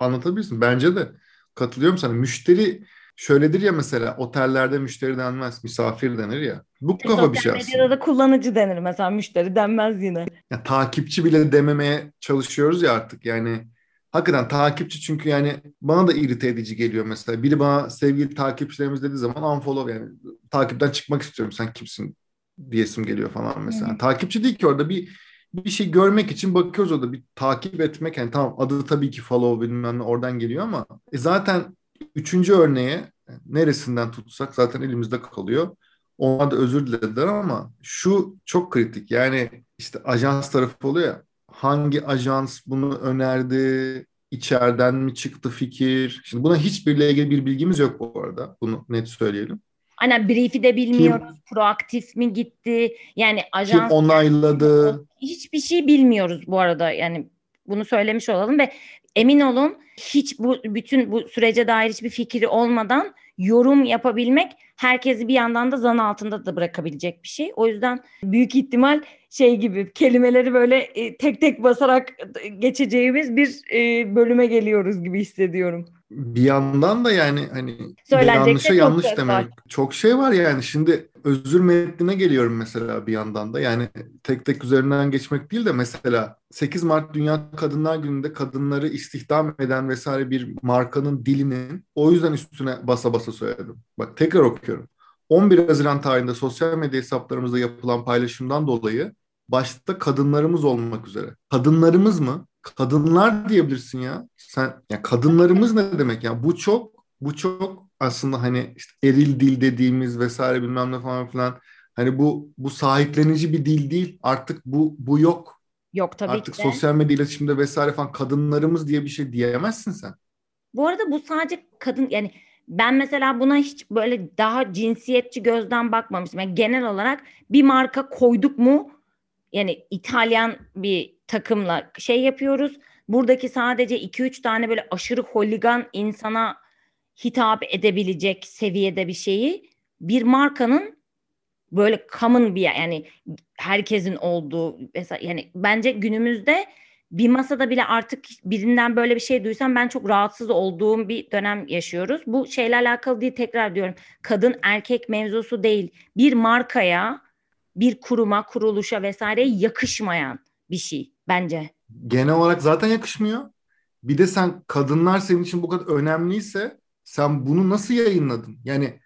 anlatabilirsin. Bence de katılıyorum sana. Müşteri şöyledir ya mesela otellerde müşteri denmez, misafir denir ya. Bu e, kafa bir şey aslında. Medyada da kullanıcı denir mesela müşteri denmez yine. Ya, takipçi bile dememeye çalışıyoruz ya artık yani hakikaten takipçi çünkü yani bana da irite edici geliyor mesela. Biri bana sevgili takipçilerimiz dediği zaman unfollow yani takipten çıkmak istiyorum sen kimsin diyesim geliyor falan mesela. Hı. Takipçi değil ki orada bir bir şey görmek için bakıyoruz orada bir takip etmek yani tamam adı tabii ki follow bilmem ne oradan geliyor ama e zaten üçüncü örneğe neresinden tutsak zaten elimizde kalıyor. Onlar da özür dilediler ama şu çok kritik yani işte ajans tarafı oluyor ya hangi ajans bunu önerdi, içeriden mi çıktı fikir? Şimdi buna hiçbirle ilgili bir bilgimiz yok bu arada. Bunu net söyleyelim. Aynen brief'i de bilmiyoruz. Kim, proaktif mi gitti? Yani ajans... Kim onayladı? Hiçbir şey bilmiyoruz bu arada. Yani bunu söylemiş olalım ve emin olun hiç bu bütün bu sürece dair hiçbir fikri olmadan yorum yapabilmek herkesi bir yandan da zan altında da bırakabilecek bir şey. O yüzden büyük ihtimal şey gibi kelimeleri böyle e, tek tek basarak geçeceğimiz bir e, bölüme geliyoruz gibi hissediyorum. Bir yandan da yani hani yanlışa yanlış demek. Var. Çok şey var yani şimdi özür metnine geliyorum mesela bir yandan da. Yani tek tek üzerinden geçmek değil de mesela 8 Mart Dünya Kadınlar Günü'nde kadınları istihdam eden vesaire bir markanın dilinin o yüzden üstüne basa basa söyledim. Bak tekrar okuyorum. 11 Haziran tarihinde sosyal medya hesaplarımızda yapılan paylaşımdan dolayı başta kadınlarımız olmak üzere. Kadınlarımız mı? Kadınlar diyebilirsin ya. Sen ya kadınlarımız ne demek ya? Bu çok bu çok aslında hani işte eril dil dediğimiz vesaire bilmem ne falan filan hani bu bu sahiplenici bir dil değil. Artık bu bu yok. Yok tabii Artık ki de. sosyal medya iletişimde vesaire falan kadınlarımız diye bir şey diyemezsin sen. Bu arada bu sadece kadın yani ben mesela buna hiç böyle daha cinsiyetçi gözden bakmamıştım. Yani genel olarak bir marka koyduk mu yani İtalyan bir takımla şey yapıyoruz. Buradaki sadece 2-3 tane böyle aşırı holigan insana hitap edebilecek seviyede bir şeyi bir markanın böyle common bir yani herkesin olduğu mesela yani bence günümüzde bir masada bile artık birinden böyle bir şey duysam ben çok rahatsız olduğum bir dönem yaşıyoruz. Bu şeyle alakalı değil tekrar diyorum. Kadın erkek mevzusu değil. Bir markaya, bir kuruma, kuruluşa vesaire yakışmayan bir şey bence. Genel olarak zaten yakışmıyor. Bir de sen kadınlar senin için bu kadar önemliyse sen bunu nasıl yayınladın? Yani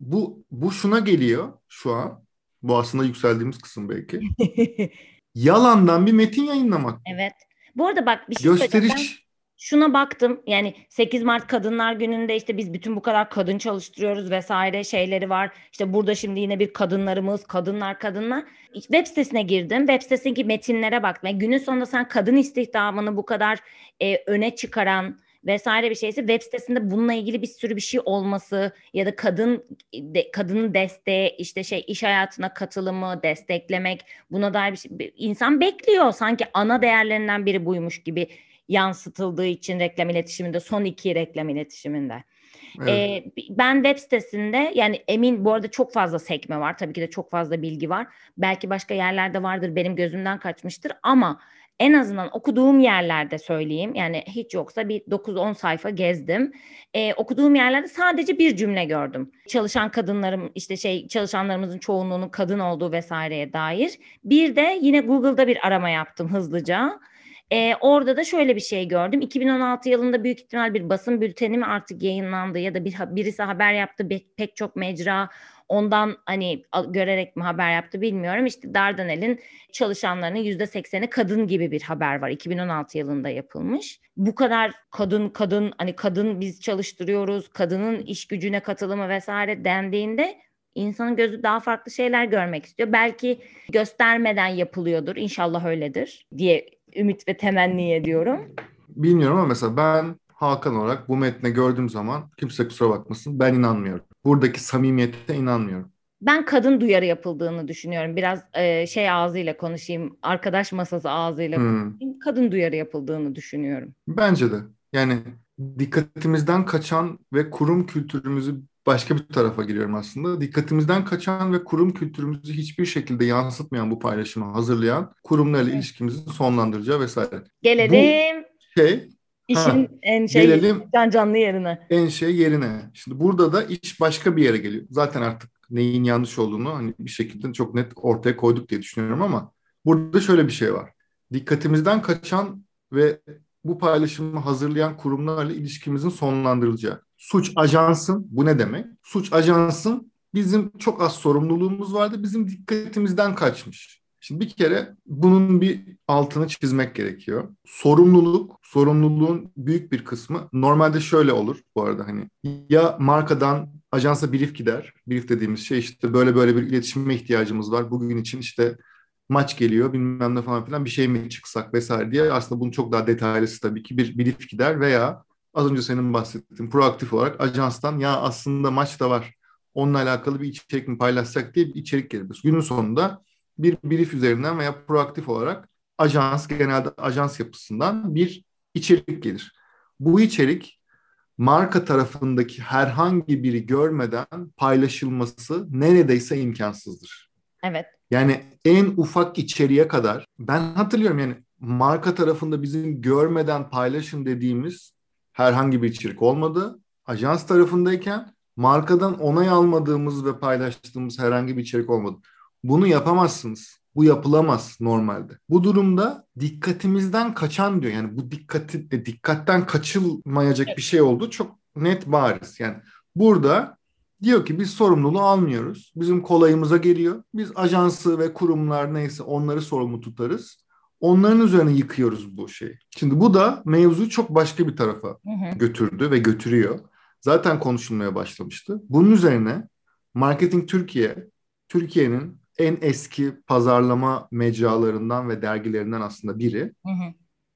bu bu şuna geliyor şu an. Bu aslında yükseldiğimiz kısım belki. [laughs] Yalandan bir metin yayınlamak. Evet. Bu arada bak bir şey Gösteriş. Şuna baktım. Yani 8 Mart Kadınlar Günü'nde işte biz bütün bu kadar kadın çalıştırıyoruz vesaire şeyleri var. İşte burada şimdi yine bir kadınlarımız, kadınlar, kadınlar. Web sitesine girdim. Web sitesindeki metinlere baktım. Yani günün sonunda sen kadın istihdamını bu kadar e, öne çıkaran vesaire bir şeyse web sitesinde bununla ilgili bir sürü bir şey olması ya da kadın de, kadının desteği işte şey iş hayatına katılımı desteklemek buna dair bir şey insan bekliyor sanki ana değerlerinden biri buymuş gibi yansıtıldığı için reklam iletişiminde son iki reklam iletişiminde. Evet. Ee, ben web sitesinde yani emin bu arada çok fazla sekme var tabii ki de çok fazla bilgi var belki başka yerlerde vardır benim gözümden kaçmıştır ama en azından okuduğum yerlerde söyleyeyim yani hiç yoksa bir 9-10 sayfa gezdim. Ee, okuduğum yerlerde sadece bir cümle gördüm. Çalışan kadınlarım işte şey çalışanlarımızın çoğunluğunun kadın olduğu vesaireye dair. Bir de yine Google'da bir arama yaptım hızlıca. Ee, orada da şöyle bir şey gördüm. 2016 yılında büyük ihtimal bir basın bülteni mi artık yayınlandı ya da bir birisi haber yaptı. Pek çok mecra Ondan hani görerek mi haber yaptı bilmiyorum. İşte Dardanel'in çalışanlarının yüzde sekseni kadın gibi bir haber var. 2016 yılında yapılmış. Bu kadar kadın kadın hani kadın biz çalıştırıyoruz. Kadının iş gücüne katılımı vesaire dendiğinde insanın gözü daha farklı şeyler görmek istiyor. Belki göstermeden yapılıyordur. İnşallah öyledir diye ümit ve temenni ediyorum. Bilmiyorum ama mesela ben Hakan olarak bu metne gördüğüm zaman kimse kusura bakmasın ben inanmıyorum buradaki samimiyete inanmıyorum. Ben kadın duyarı yapıldığını düşünüyorum. Biraz e, şey ağzıyla konuşayım, arkadaş masası ağzıyla hmm. konuşayım. Kadın duyarı yapıldığını düşünüyorum. Bence de. Yani dikkatimizden kaçan ve kurum kültürümüzü başka bir tarafa giriyorum aslında. Dikkatimizden kaçan ve kurum kültürümüzü hiçbir şekilde yansıtmayan bu paylaşımı hazırlayan kurumlarla ilişkimizi sonlandıracağı vesaire. Gelelim. Bu şey İşin ha, en şey gelelim, can canlı yerine. En şey yerine. Şimdi burada da iş başka bir yere geliyor. Zaten artık neyin yanlış olduğunu hani bir şekilde çok net ortaya koyduk diye düşünüyorum ama burada şöyle bir şey var. Dikkatimizden kaçan ve bu paylaşımı hazırlayan kurumlarla ilişkimizin sonlandırılacağı. Suç ajansın, bu ne demek? Suç ajansın bizim çok az sorumluluğumuz vardı, bizim dikkatimizden kaçmış. Şimdi bir kere bunun bir altını çizmek gerekiyor. Sorumluluk, sorumluluğun büyük bir kısmı normalde şöyle olur bu arada hani ya markadan ajansa brief gider. Brief dediğimiz şey işte böyle böyle bir iletişime ihtiyacımız var. Bugün için işte maç geliyor bilmem ne falan filan bir şey mi çıksak vesaire diye aslında bunun çok daha detaylısı tabii ki bir brief gider veya az önce senin bahsettiğin proaktif olarak ajanstan ya aslında maç da var onunla alakalı bir içerik mi paylaşsak diye bir içerik gelir. Günün sonunda bir brief üzerinden veya proaktif olarak ajans, genelde ajans yapısından bir içerik gelir. Bu içerik marka tarafındaki herhangi biri görmeden paylaşılması neredeyse imkansızdır. Evet. Yani en ufak içeriğe kadar ben hatırlıyorum yani marka tarafında bizim görmeden paylaşın dediğimiz herhangi bir içerik olmadı. Ajans tarafındayken markadan onay almadığımız ve paylaştığımız herhangi bir içerik olmadı. Bunu yapamazsınız. Bu yapılamaz normalde. Bu durumda dikkatimizden kaçan diyor. Yani bu dikkati dikkatten kaçılmayacak bir şey oldu. Çok net bariz. Yani burada diyor ki biz sorumluluğu almıyoruz. Bizim kolayımıza geliyor. Biz ajansı ve kurumlar neyse onları sorumlu tutarız. Onların üzerine yıkıyoruz bu şeyi. Şimdi bu da mevzu çok başka bir tarafa hı hı. götürdü ve götürüyor. Zaten konuşulmaya başlamıştı. Bunun üzerine Marketing Türkiye, Türkiye'nin en eski pazarlama mecralarından ve dergilerinden aslında biri hı hı.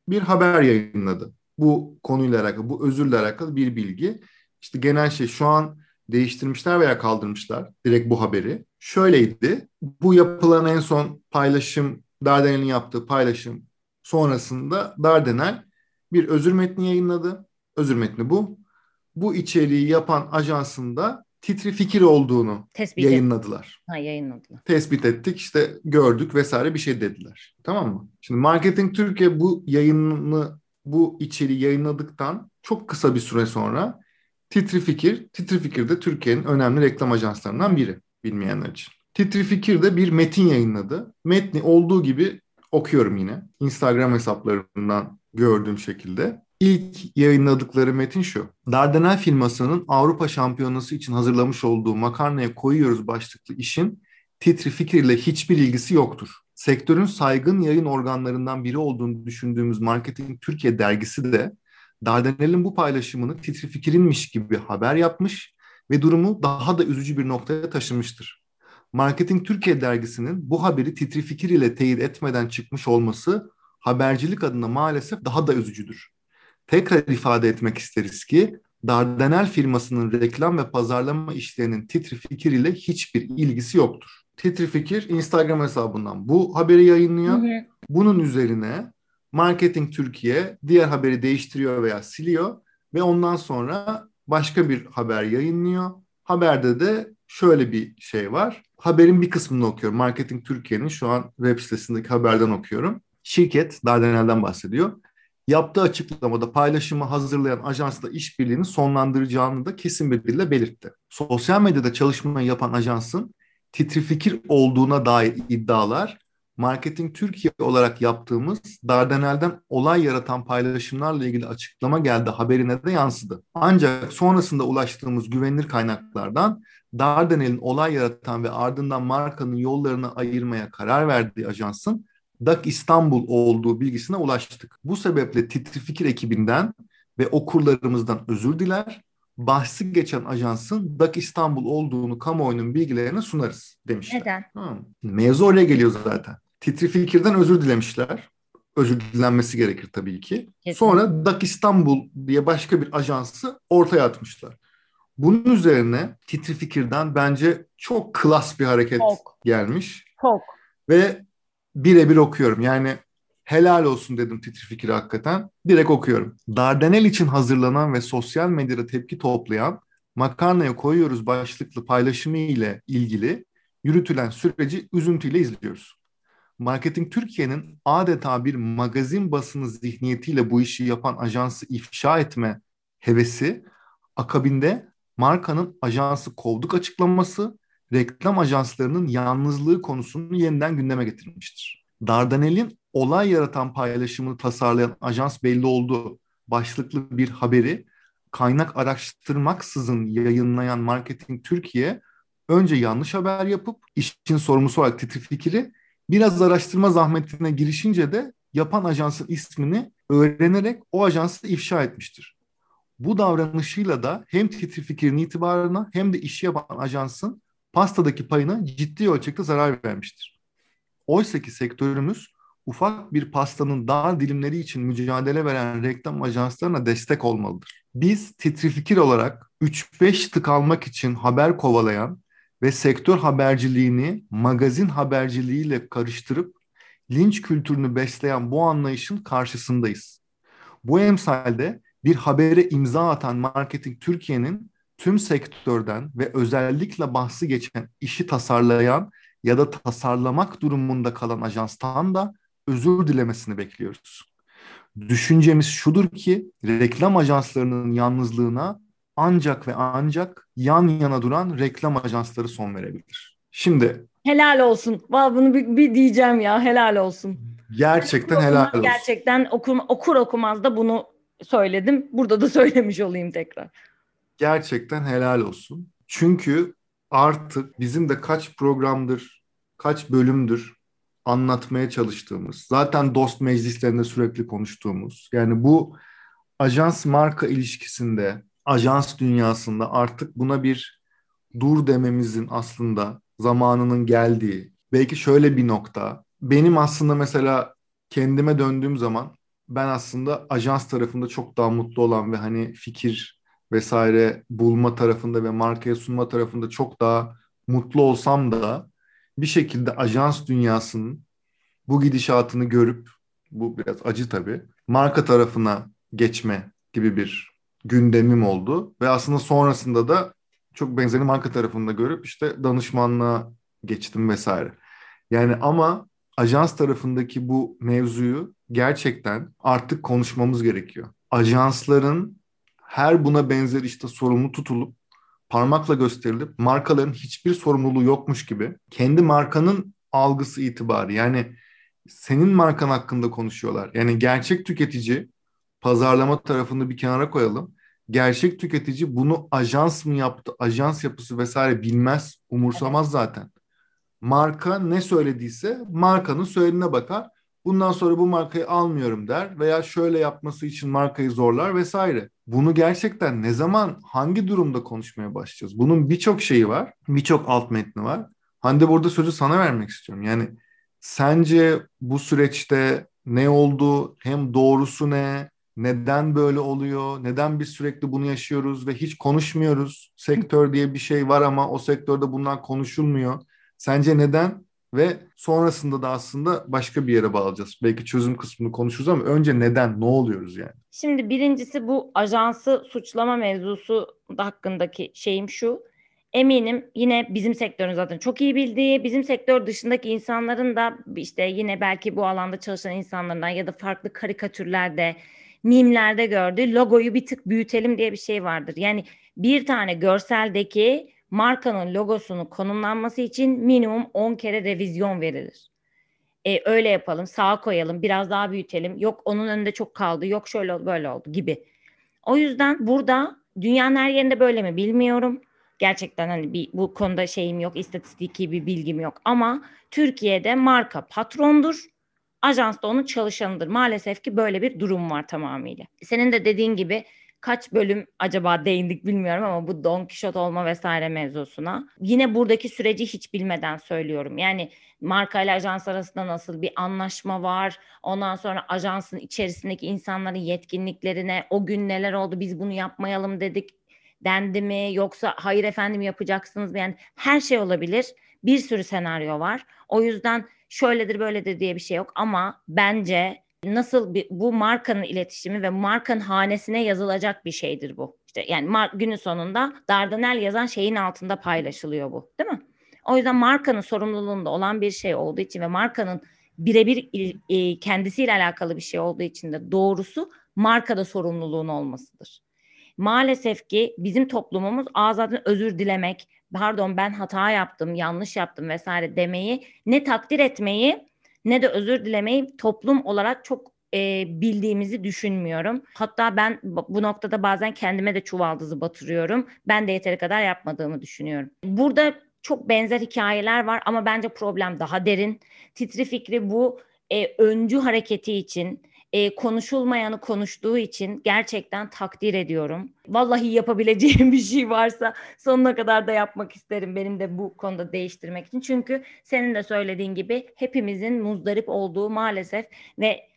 bir haber yayınladı. Bu konuyla alakalı, bu özürle alakalı bir bilgi. İşte genel şey şu an değiştirmişler veya kaldırmışlar direkt bu haberi. Şöyleydi, bu yapılan en son paylaşım Dardanel'in yaptığı paylaşım sonrasında Dardanel bir özür metni yayınladı. Özür metni bu. Bu içeriği yapan ajansında Titri Fikir olduğunu Tespit yayınladılar. Et. Ha yayınladılar. Tespit ettik işte gördük vesaire bir şey dediler. Tamam mı? Şimdi Marketing Türkiye bu yayını bu içeriği yayınladıktan çok kısa bir süre sonra Titri Fikir, Titri Fikir de Türkiye'nin önemli reklam ajanslarından biri bilmeyenler için. Titri Fikir de bir metin yayınladı. Metni olduğu gibi okuyorum yine. Instagram hesaplarından gördüğüm şekilde. İlk yayınladıkları metin şu. Dardanel firmasının Avrupa Şampiyonası için hazırlamış olduğu makarnaya koyuyoruz başlıklı işin Titri Fikir ile hiçbir ilgisi yoktur. Sektörün saygın yayın organlarından biri olduğunu düşündüğümüz Marketing Türkiye dergisi de Dardanel'in bu paylaşımını Titri Fikir'inmiş gibi haber yapmış ve durumu daha da üzücü bir noktaya taşımıştır. Marketing Türkiye dergisinin bu haberi Titri Fikir ile teyit etmeden çıkmış olması habercilik adına maalesef daha da üzücüdür. Tekrar ifade etmek isteriz ki Dardanel firmasının reklam ve pazarlama işlerinin Titri Fikir ile hiçbir ilgisi yoktur. Titri Fikir Instagram hesabından bu haberi yayınlıyor. Hı hı. Bunun üzerine Marketing Türkiye diğer haberi değiştiriyor veya siliyor ve ondan sonra başka bir haber yayınlıyor. Haberde de şöyle bir şey var. Haberin bir kısmını okuyorum. Marketing Türkiye'nin şu an web sitesindeki haberden okuyorum. Şirket, Dardanel'den bahsediyor. Yaptığı açıklamada paylaşımı hazırlayan ajansla işbirliğini sonlandıracağını da kesin bir dille belirtti. Sosyal medyada çalışmayı yapan ajansın titri fikir olduğuna dair iddialar Marketing Türkiye olarak yaptığımız Dardanel'den olay yaratan paylaşımlarla ilgili açıklama geldi haberine de yansıdı. Ancak sonrasında ulaştığımız güvenilir kaynaklardan Dardanel'in olay yaratan ve ardından markanın yollarını ayırmaya karar verdiği ajansın DAK İstanbul olduğu bilgisine ulaştık. Bu sebeple Titri Fikir ekibinden ve okurlarımızdan özür diler. Bahsi geçen ajansın DAK İstanbul olduğunu kamuoyunun bilgilerine sunarız demişler. Neden? Ha. Mevzu oraya geliyor zaten. Titri Fikir'den özür dilemişler. Özür dilenmesi gerekir tabii ki. Kesinlikle. Sonra DAK İstanbul diye başka bir ajansı ortaya atmışlar. Bunun üzerine Titri Fikir'den bence çok klas bir hareket çok. gelmiş. Çok. Ve birebir okuyorum. Yani helal olsun dedim Titri Fikir'e hakikaten. Direkt okuyorum. Dardanel için hazırlanan ve sosyal medyada tepki toplayan makarnaya koyuyoruz başlıklı paylaşımı ile ilgili yürütülen süreci üzüntüyle izliyoruz. Marketing Türkiye'nin adeta bir magazin basını zihniyetiyle bu işi yapan ajansı ifşa etme hevesi akabinde markanın ajansı kovduk açıklaması reklam ajanslarının yalnızlığı konusunu yeniden gündeme getirmiştir. Dardanel'in olay yaratan paylaşımını tasarlayan ajans belli oldu başlıklı bir haberi kaynak araştırmaksızın yayınlayan Marketing Türkiye önce yanlış haber yapıp işin sorumlusu olarak Titri Fikir'i biraz araştırma zahmetine girişince de yapan ajansın ismini öğrenerek o ajansı ifşa etmiştir. Bu davranışıyla da hem Titri Fikir'in itibarına hem de işi yapan ajansın pastadaki payına ciddi ölçekte zarar vermiştir. Oysa ki sektörümüz ufak bir pastanın dar dilimleri için mücadele veren reklam ajanslarına destek olmalıdır. Biz Titri Fikir olarak 3-5 tık almak için haber kovalayan ve sektör haberciliğini magazin haberciliğiyle karıştırıp linç kültürünü besleyen bu anlayışın karşısındayız. Bu emsalde bir habere imza atan Marketing Türkiye'nin tüm sektörden ve özellikle bahsi geçen işi tasarlayan ya da tasarlamak durumunda kalan ajanstan da özür dilemesini bekliyoruz. Düşüncemiz şudur ki reklam ajanslarının yalnızlığına ancak ve ancak yan yana duran reklam ajansları son verebilir. Şimdi helal olsun. Vallahi bunu bir, bir diyeceğim ya helal olsun. Gerçekten okur helal olsun. Gerçekten okur, okur okumaz da bunu söyledim. Burada da [laughs] söylemiş olayım tekrar gerçekten helal olsun. Çünkü artık bizim de kaç programdır, kaç bölümdür anlatmaya çalıştığımız, zaten dost meclislerinde sürekli konuştuğumuz, yani bu ajans marka ilişkisinde, ajans dünyasında artık buna bir dur dememizin aslında zamanının geldiği, belki şöyle bir nokta, benim aslında mesela kendime döndüğüm zaman ben aslında ajans tarafında çok daha mutlu olan ve hani fikir vesaire bulma tarafında ve markaya sunma tarafında çok daha mutlu olsam da bir şekilde ajans dünyasının bu gidişatını görüp bu biraz acı tabii. Marka tarafına geçme gibi bir gündemim oldu ve aslında sonrasında da çok benzerini marka tarafında görüp işte danışmanlığa geçtim vesaire. Yani ama ajans tarafındaki bu mevzuyu gerçekten artık konuşmamız gerekiyor. Ajansların her buna benzer işte sorumlu tutulup parmakla gösterilip markaların hiçbir sorumluluğu yokmuş gibi kendi markanın algısı itibarı yani senin markan hakkında konuşuyorlar. Yani gerçek tüketici pazarlama tarafını bir kenara koyalım. Gerçek tüketici bunu ajans mı yaptı, ajans yapısı vesaire bilmez, umursamaz zaten. Marka ne söylediyse markanın söylediğine bakar. Bundan sonra bu markayı almıyorum der veya şöyle yapması için markayı zorlar vesaire. Bunu gerçekten ne zaman hangi durumda konuşmaya başlayacağız? Bunun birçok şeyi var, birçok alt metni var. Hande burada sözü sana vermek istiyorum. Yani sence bu süreçte ne oldu? Hem doğrusu ne? Neden böyle oluyor? Neden biz sürekli bunu yaşıyoruz ve hiç konuşmuyoruz? Sektör diye bir şey var ama o sektörde bunlar konuşulmuyor. Sence neden? Ve sonrasında da aslında başka bir yere bağlayacağız. Belki çözüm kısmını konuşuruz ama önce neden, ne oluyoruz yani? Şimdi birincisi bu ajansı suçlama mevzusu hakkındaki şeyim şu. Eminim yine bizim sektörün zaten çok iyi bildiği, bizim sektör dışındaki insanların da işte yine belki bu alanda çalışan insanlardan ya da farklı karikatürlerde, mimlerde gördüğü logoyu bir tık büyütelim diye bir şey vardır. Yani bir tane görseldeki markanın logosunu konumlanması için minimum 10 kere revizyon verilir. E, öyle yapalım, sağa koyalım, biraz daha büyütelim. Yok onun önünde çok kaldı, yok şöyle böyle oldu gibi. O yüzden burada dünyanın her yerinde böyle mi bilmiyorum. Gerçekten hani bir, bu konuda şeyim yok, istatistiki bir bilgim yok. Ama Türkiye'de marka patrondur, ajans da onun çalışanıdır. Maalesef ki böyle bir durum var tamamıyla. Senin de dediğin gibi kaç bölüm acaba değindik bilmiyorum ama bu Don Quixote olma vesaire mevzusuna. Yine buradaki süreci hiç bilmeden söylüyorum. Yani marka ile ajans arasında nasıl bir anlaşma var? Ondan sonra ajansın içerisindeki insanların yetkinliklerine o gün neler oldu biz bunu yapmayalım dedik dendi mi yoksa hayır efendim yapacaksınız mı? Yani her şey olabilir. Bir sürü senaryo var. O yüzden şöyledir böyledir diye bir şey yok ama bence nasıl bir, bu markanın iletişimi ve markanın hanesine yazılacak bir şeydir bu. İşte yani mar- günün sonunda Dardanel yazan şeyin altında paylaşılıyor bu, değil mi? O yüzden markanın sorumluluğunda olan bir şey olduğu için ve markanın birebir e, kendisiyle alakalı bir şey olduğu için de doğrusu markada sorumluluğun olmasıdır. Maalesef ki bizim toplumumuz ağzadan özür dilemek, pardon ben hata yaptım, yanlış yaptım vesaire demeyi ne takdir etmeyi ne de özür dilemeyi toplum olarak çok e, bildiğimizi düşünmüyorum. Hatta ben bu noktada bazen kendime de çuvaldızı batırıyorum. Ben de yeteri kadar yapmadığımı düşünüyorum. Burada çok benzer hikayeler var ama bence problem daha derin. Titri Fikri bu e, öncü hareketi için e, konuşulmayanı konuştuğu için gerçekten takdir ediyorum. Vallahi yapabileceğim [laughs] bir şey varsa sonuna kadar da yapmak isterim benim de bu konuda değiştirmek için. Çünkü senin de söylediğin gibi hepimizin muzdarip olduğu maalesef ve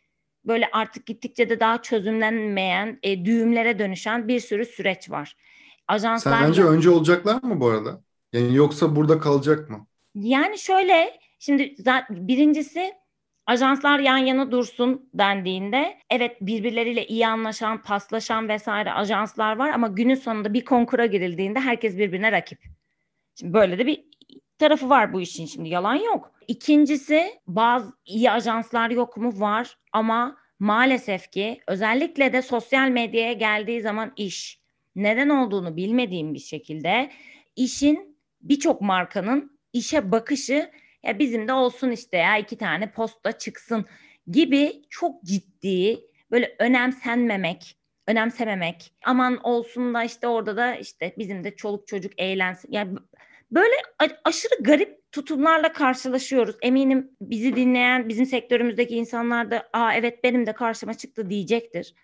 böyle artık gittikçe de daha çözümlenmeyen, e, düğümlere dönüşen bir sürü süreç var. Ajanslar Sence önce olacaklar mı bu arada? Yani yoksa burada kalacak mı? Yani şöyle, şimdi birincisi ajanslar yan yana dursun dendiğinde evet birbirleriyle iyi anlaşan, paslaşan vesaire ajanslar var ama günün sonunda bir konkura girildiğinde herkes birbirine rakip. Şimdi böyle de bir tarafı var bu işin şimdi yalan yok. İkincisi bazı iyi ajanslar yok mu? Var ama maalesef ki özellikle de sosyal medyaya geldiği zaman iş neden olduğunu bilmediğim bir şekilde işin birçok markanın işe bakışı ya bizim de olsun işte ya iki tane posta çıksın gibi çok ciddi böyle önemsenmemek, önemsememek. Aman olsun da işte orada da işte bizim de çoluk çocuk eğlensin. Yani böyle aşırı garip tutumlarla karşılaşıyoruz. Eminim bizi dinleyen bizim sektörümüzdeki insanlar da aa evet benim de karşıma çıktı diyecektir.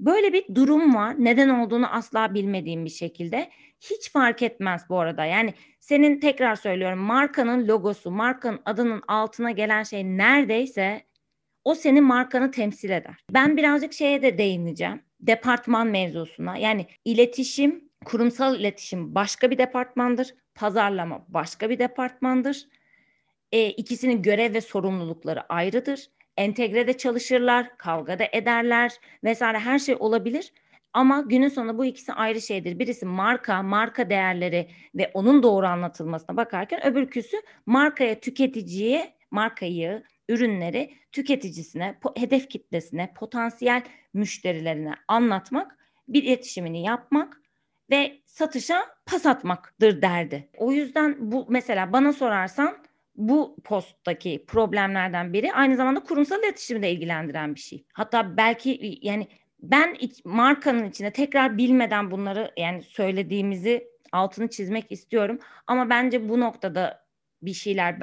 Böyle bir durum var. Neden olduğunu asla bilmediğim bir şekilde. Hiç fark etmez bu arada. Yani senin tekrar söylüyorum markanın logosu, markanın adının altına gelen şey neredeyse o senin markanı temsil eder. Ben birazcık şeye de değineceğim. Departman mevzusuna. Yani iletişim, kurumsal iletişim başka bir departmandır. Pazarlama başka bir departmandır. E, ikisinin görev ve sorumlulukları ayrıdır. Entegrede çalışırlar, kavgada ederler vesaire her şey olabilir. Ama günün sonunda bu ikisi ayrı şeydir. Birisi marka, marka değerleri ve onun doğru anlatılmasına bakarken öbürküsü markaya, tüketiciye, markayı, ürünleri tüketicisine, hedef kitlesine, potansiyel müşterilerine anlatmak, bir iletişimini yapmak ve satışa pas atmaktır derdi. O yüzden bu mesela bana sorarsan bu posttaki problemlerden biri aynı zamanda kurumsal iletişimi de ilgilendiren bir şey. Hatta belki yani ben markanın içinde tekrar bilmeden bunları yani söylediğimizi altını çizmek istiyorum. Ama bence bu noktada bir şeyler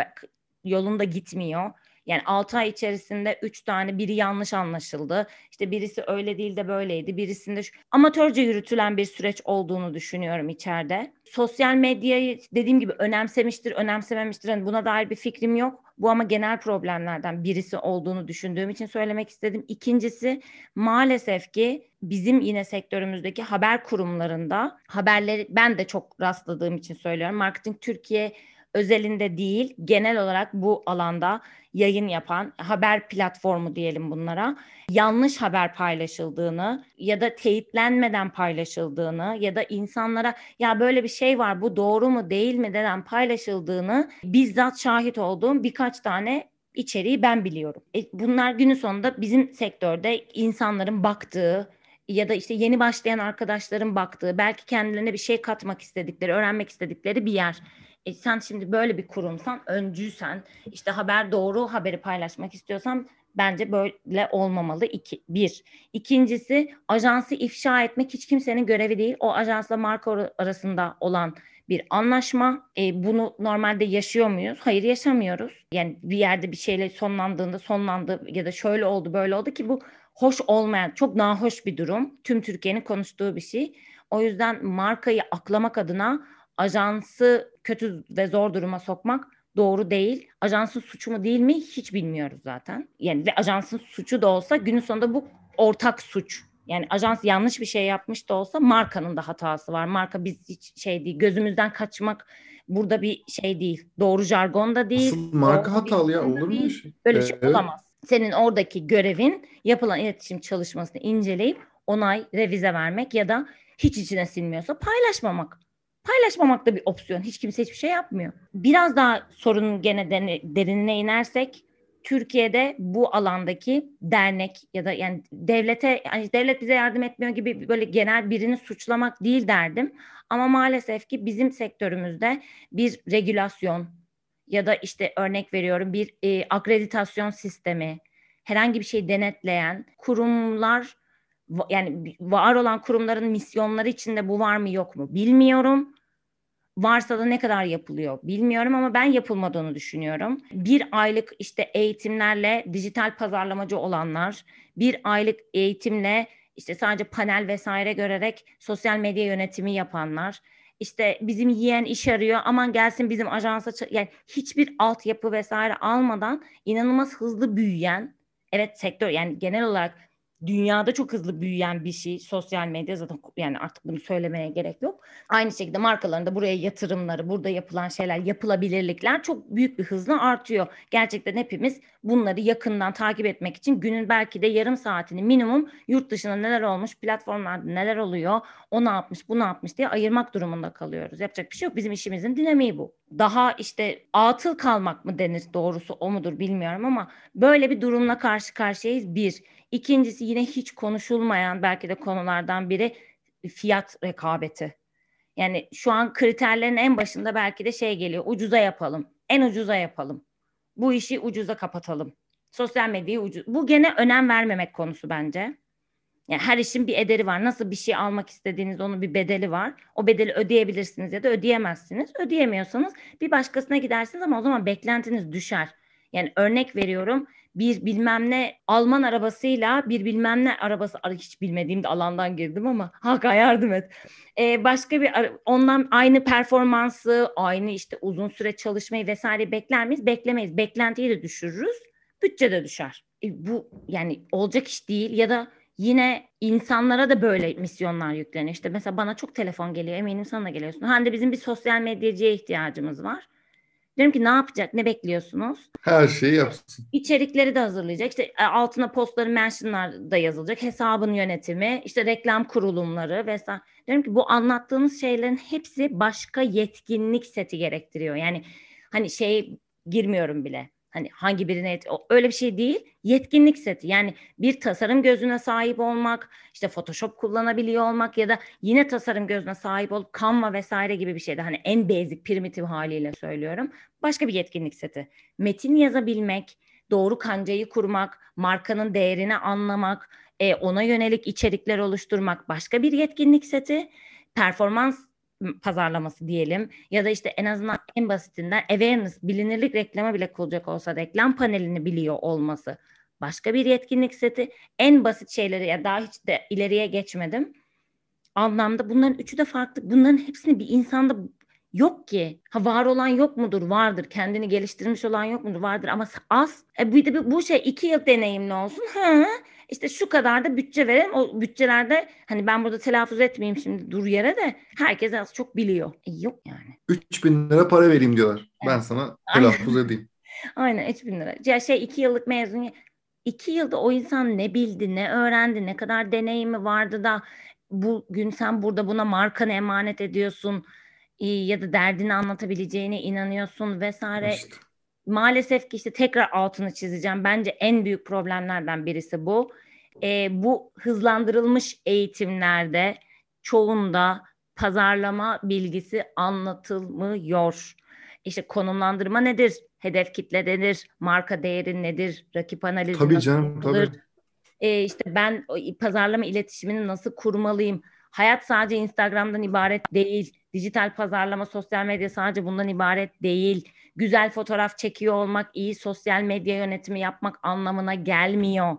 yolunda gitmiyor. Yani 6 ay içerisinde 3 tane biri yanlış anlaşıldı. İşte birisi öyle değil de böyleydi. Birisinde şu... amatörce yürütülen bir süreç olduğunu düşünüyorum içeride. Sosyal medyayı dediğim gibi önemsemiştir, önemsememiştir. Yani buna dair bir fikrim yok. Bu ama genel problemlerden birisi olduğunu düşündüğüm için söylemek istedim. İkincisi maalesef ki bizim yine sektörümüzdeki haber kurumlarında haberleri ben de çok rastladığım için söylüyorum. Marketing Türkiye özelinde değil genel olarak bu alanda yayın yapan haber platformu diyelim bunlara yanlış haber paylaşıldığını ya da teyitlenmeden paylaşıldığını ya da insanlara ya böyle bir şey var bu doğru mu değil mi denen paylaşıldığını bizzat şahit olduğum birkaç tane içeriği ben biliyorum. E, bunlar günün sonunda bizim sektörde insanların baktığı ya da işte yeni başlayan arkadaşların baktığı, belki kendilerine bir şey katmak istedikleri, öğrenmek istedikleri bir yer. E sen şimdi böyle bir kurumsan, öncüysen, işte haber doğru haberi paylaşmak istiyorsan bence böyle olmamalı. İki, bir. İkincisi ajansı ifşa etmek hiç kimsenin görevi değil. O ajansla marka arasında olan bir anlaşma. E, bunu normalde yaşıyor muyuz? Hayır yaşamıyoruz. Yani bir yerde bir şeyle sonlandığında sonlandı ya da şöyle oldu böyle oldu ki bu hoş olmayan çok nahoş bir durum. Tüm Türkiye'nin konuştuğu bir şey. O yüzden markayı aklamak adına ajansı kötü ve zor duruma sokmak doğru değil. Ajansın suçu mu değil mi hiç bilmiyoruz zaten. Yani ve ajansın suçu da olsa günün sonunda bu ortak suç. Yani ajans yanlış bir şey yapmış da olsa markanın da hatası var. Marka biz hiç şey değil gözümüzden kaçmak burada bir şey değil. Doğru jargon da değil. Asıl marka hatalı ya olur mu şey? Böyle bir şey olamaz. Senin oradaki görevin yapılan iletişim çalışmasını inceleyip onay, revize vermek ya da hiç içine sinmiyorsa paylaşmamak. Paylaşmamak da bir opsiyon. Hiç kimse hiçbir şey yapmıyor. Biraz daha sorunun gene derinine inersek Türkiye'de bu alandaki dernek ya da yani devlete yani devlet bize yardım etmiyor gibi böyle genel birini suçlamak değil derdim. Ama maalesef ki bizim sektörümüzde bir regülasyon ya da işte örnek veriyorum bir e, akreditasyon sistemi, herhangi bir şey denetleyen kurumlar yani var olan kurumların misyonları içinde bu var mı yok mu bilmiyorum. Varsa da ne kadar yapılıyor bilmiyorum ama ben yapılmadığını düşünüyorum. Bir aylık işte eğitimlerle dijital pazarlamacı olanlar, bir aylık eğitimle işte sadece panel vesaire görerek sosyal medya yönetimi yapanlar, işte bizim yiyen iş arıyor aman gelsin bizim ajansa yani hiçbir altyapı vesaire almadan inanılmaz hızlı büyüyen evet sektör yani genel olarak dünyada çok hızlı büyüyen bir şey sosyal medya zaten yani artık bunu söylemeye gerek yok. Aynı şekilde markaların da buraya yatırımları, burada yapılan şeyler, yapılabilirlikler çok büyük bir hızla artıyor. Gerçekten hepimiz bunları yakından takip etmek için günün belki de yarım saatini minimum yurt dışında neler olmuş, platformlarda neler oluyor, o ne yapmış, bu ne yapmış diye ayırmak durumunda kalıyoruz. Yapacak bir şey yok. Bizim işimizin dinamiği bu. Daha işte atıl kalmak mı denir doğrusu o mudur bilmiyorum ama böyle bir durumla karşı karşıyayız. Bir. İkincisi yine hiç konuşulmayan belki de konulardan biri fiyat rekabeti. Yani şu an kriterlerin en başında belki de şey geliyor. Ucuza yapalım. En ucuza yapalım. Bu işi ucuza kapatalım. Sosyal medyayı ucuz. Bu gene önem vermemek konusu bence. Yani her işin bir ederi var. Nasıl bir şey almak istediğiniz onun bir bedeli var. O bedeli ödeyebilirsiniz ya da ödeyemezsiniz. Ödeyemiyorsanız bir başkasına gidersiniz ama o zaman beklentiniz düşer. Yani örnek veriyorum bir bilmem ne Alman arabasıyla bir bilmem ne arabası hiç bilmediğim alandan girdim ama [laughs] Hakan yardım et. Ee, başka bir ondan aynı performansı, aynı işte uzun süre çalışmayı vesaire bekler miyiz? Beklemeyiz. Beklentiyi de düşürürüz. Bütçe de düşer. E, bu yani olacak iş değil ya da yine insanlara da böyle misyonlar yükleniyor. İşte mesela bana çok telefon geliyor. Eminim sana da geliyorsun. Hande bizim bir sosyal medyacıya ihtiyacımız var. Diyorum ki ne yapacak, ne bekliyorsunuz? Her şeyi yapsın. İçerikleri de hazırlayacak. İşte e, altına postları, mentionlar da yazılacak. Hesabın yönetimi, işte reklam kurulumları vesaire. Diyorum ki bu anlattığınız şeylerin hepsi başka yetkinlik seti gerektiriyor. Yani hani şey girmiyorum bile. Hani hangi birine et öyle bir şey değil. Yetkinlik seti. Yani bir tasarım gözüne sahip olmak, işte Photoshop kullanabiliyor olmak ya da yine tasarım gözüne sahip olup Canva vesaire gibi bir şeyde hani en basic primitif haliyle söylüyorum. Başka bir yetkinlik seti. Metin yazabilmek, doğru kancayı kurmak, markanın değerini anlamak, e, ona yönelik içerikler oluşturmak başka bir yetkinlik seti. Performans pazarlaması diyelim ya da işte en azından en basitinden awareness, bilinirlik reklama bile kullanacak olsa reklam panelini biliyor olması başka bir yetkinlik seti. En basit şeyleri ya daha hiç de ileriye geçmedim. Anlamda bunların üçü de farklı. Bunların hepsini bir insanda yok ki. Ha var olan yok mudur? Vardır. Kendini geliştirmiş olan yok mudur? Vardır ama az. E de bu şey iki yıl deneyimli olsun. Ha, işte şu kadar da bütçe verelim. O bütçelerde hani ben burada telaffuz etmeyeyim şimdi dur yere de herkes az çok biliyor. E yok yani. 3 bin lira para vereyim diyorlar. Evet. Ben sana telaffuz edeyim. [laughs] Aynen 3 bin lira. Ya şey iki yıllık mezun iki yılda o insan ne bildi, ne öğrendi, ne kadar deneyimi vardı da bugün sen burada buna markanı emanet ediyorsun ya da derdini anlatabileceğine inanıyorsun vesaire. İşte. Maalesef ki işte tekrar altını çizeceğim. Bence en büyük problemlerden birisi bu. E, bu hızlandırılmış eğitimlerde çoğunda pazarlama bilgisi anlatılmıyor. İşte konumlandırma nedir? Hedef kitle nedir? Marka değeri nedir? Rakip analizi tabii nasıl canım, yapılır? Tabii. E, işte ben pazarlama iletişimini nasıl kurmalıyım? Hayat sadece Instagram'dan ibaret değil. Dijital pazarlama, sosyal medya sadece bundan ibaret değil. Güzel fotoğraf çekiyor olmak, iyi sosyal medya yönetimi yapmak anlamına gelmiyor.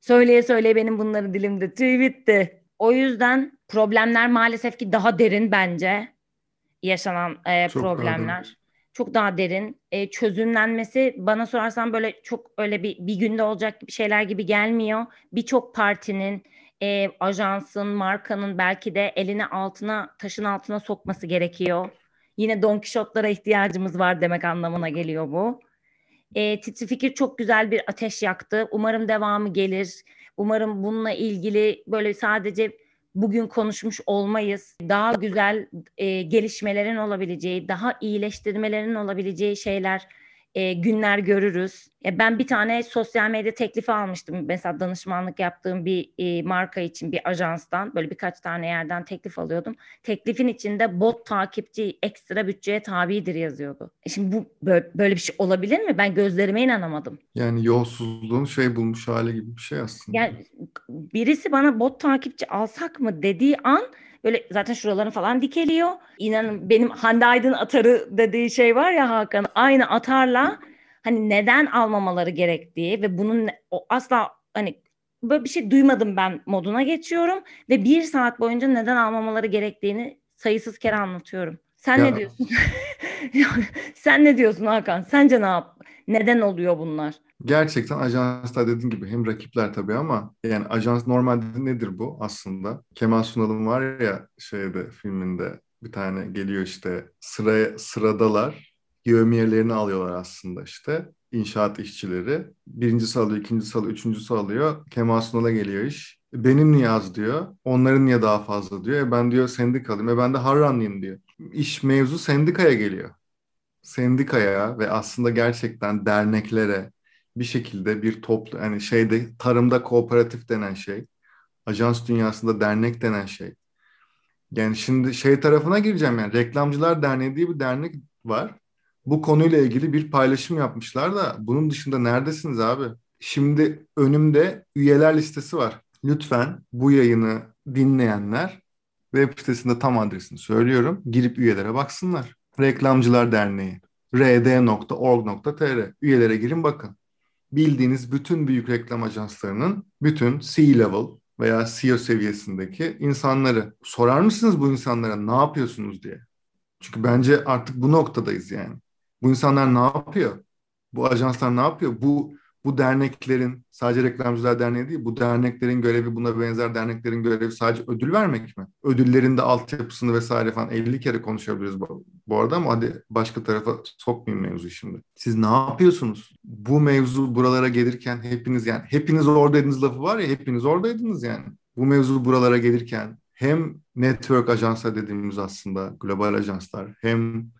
Söyleye söyleye benim bunları dilimde tüy bitti. O yüzden problemler maalesef ki daha derin bence yaşanan e, çok problemler. Daha çok daha derin. E, çözümlenmesi bana sorarsan böyle çok öyle bir bir günde olacak şeyler gibi gelmiyor. Birçok partinin e, ajansın, markanın belki de elini altına, taşın altına sokması gerekiyor. Yine Don Quixote'lara ihtiyacımız var demek anlamına geliyor bu. E, Titri Fikir çok güzel bir ateş yaktı. Umarım devamı gelir. Umarım bununla ilgili böyle sadece bugün konuşmuş olmayız. Daha güzel e, gelişmelerin olabileceği, daha iyileştirmelerin olabileceği şeyler e, günler görürüz. E, ben bir tane sosyal medya teklifi almıştım. Mesela danışmanlık yaptığım bir e, marka için bir ajanstan böyle birkaç tane yerden teklif alıyordum. Teklifin içinde bot takipçi ekstra bütçeye tabidir yazıyordu. E şimdi bu böyle, bir şey olabilir mi? Ben gözlerime inanamadım. Yani yolsuzluğun şey bulmuş hali gibi bir şey aslında. Yani birisi bana bot takipçi alsak mı dediği an Böyle zaten şuralarını falan dikeliyor. İnanın benim Hande Aydın atarı dediği şey var ya Hakan. Aynı atarla hani neden almamaları gerektiği ve bunun o asla hani böyle bir şey duymadım ben moduna geçiyorum ve bir saat boyunca neden almamaları gerektiğini sayısız kere anlatıyorum. Sen ya. ne diyorsun? [laughs] Sen ne diyorsun Hakan? Sence ne yap? Neden oluyor bunlar? Gerçekten ajanslar dediğin gibi hem rakipler tabii ama yani ajans normalde nedir bu aslında? Kemal Sunal'ın var ya şeyde filminde bir tane geliyor işte sıraya sıradalar yevmiyelerini alıyorlar aslında işte inşaat işçileri. Birincisi alıyor, ikincisi alıyor, üçüncüsü alıyor. Kemal Sunal'a geliyor iş. Benim niye az diyor. Onların niye daha fazla diyor. E ben diyor sendikalıyım. E ben de Harranlıyım diyor. İş mevzu sendikaya geliyor. Sendikaya ve aslında gerçekten derneklere, bir şekilde bir toplu hani şeyde tarımda kooperatif denen şey, ajans dünyasında dernek denen şey. Yani şimdi şey tarafına gireceğim yani Reklamcılar Derneği diye bir dernek var. Bu konuyla ilgili bir paylaşım yapmışlar da bunun dışında neredesiniz abi? Şimdi önümde üyeler listesi var. Lütfen bu yayını dinleyenler web sitesinde tam adresini söylüyorum. Girip üyelere baksınlar. Reklamcılar Derneği rd.org.tr üyelere girin bakın bildiğiniz bütün büyük reklam ajanslarının bütün C-level veya CEO seviyesindeki insanları sorar mısınız bu insanlara ne yapıyorsunuz diye? Çünkü bence artık bu noktadayız yani. Bu insanlar ne yapıyor? Bu ajanslar ne yapıyor? Bu bu derneklerin sadece Reklamcılar Derneği değil, bu derneklerin görevi, buna benzer derneklerin görevi sadece ödül vermek mi? Ödüllerin de altyapısını vesaire falan 50 kere konuşabiliriz bu, bu arada ama hadi başka tarafa sokmayayım mevzu şimdi. Siz ne yapıyorsunuz? Bu mevzu buralara gelirken hepiniz yani hepiniz oradaydınız lafı var ya hepiniz oradaydınız yani. Bu mevzu buralara gelirken hem network ajanslar dediğimiz aslında global ajanslar hem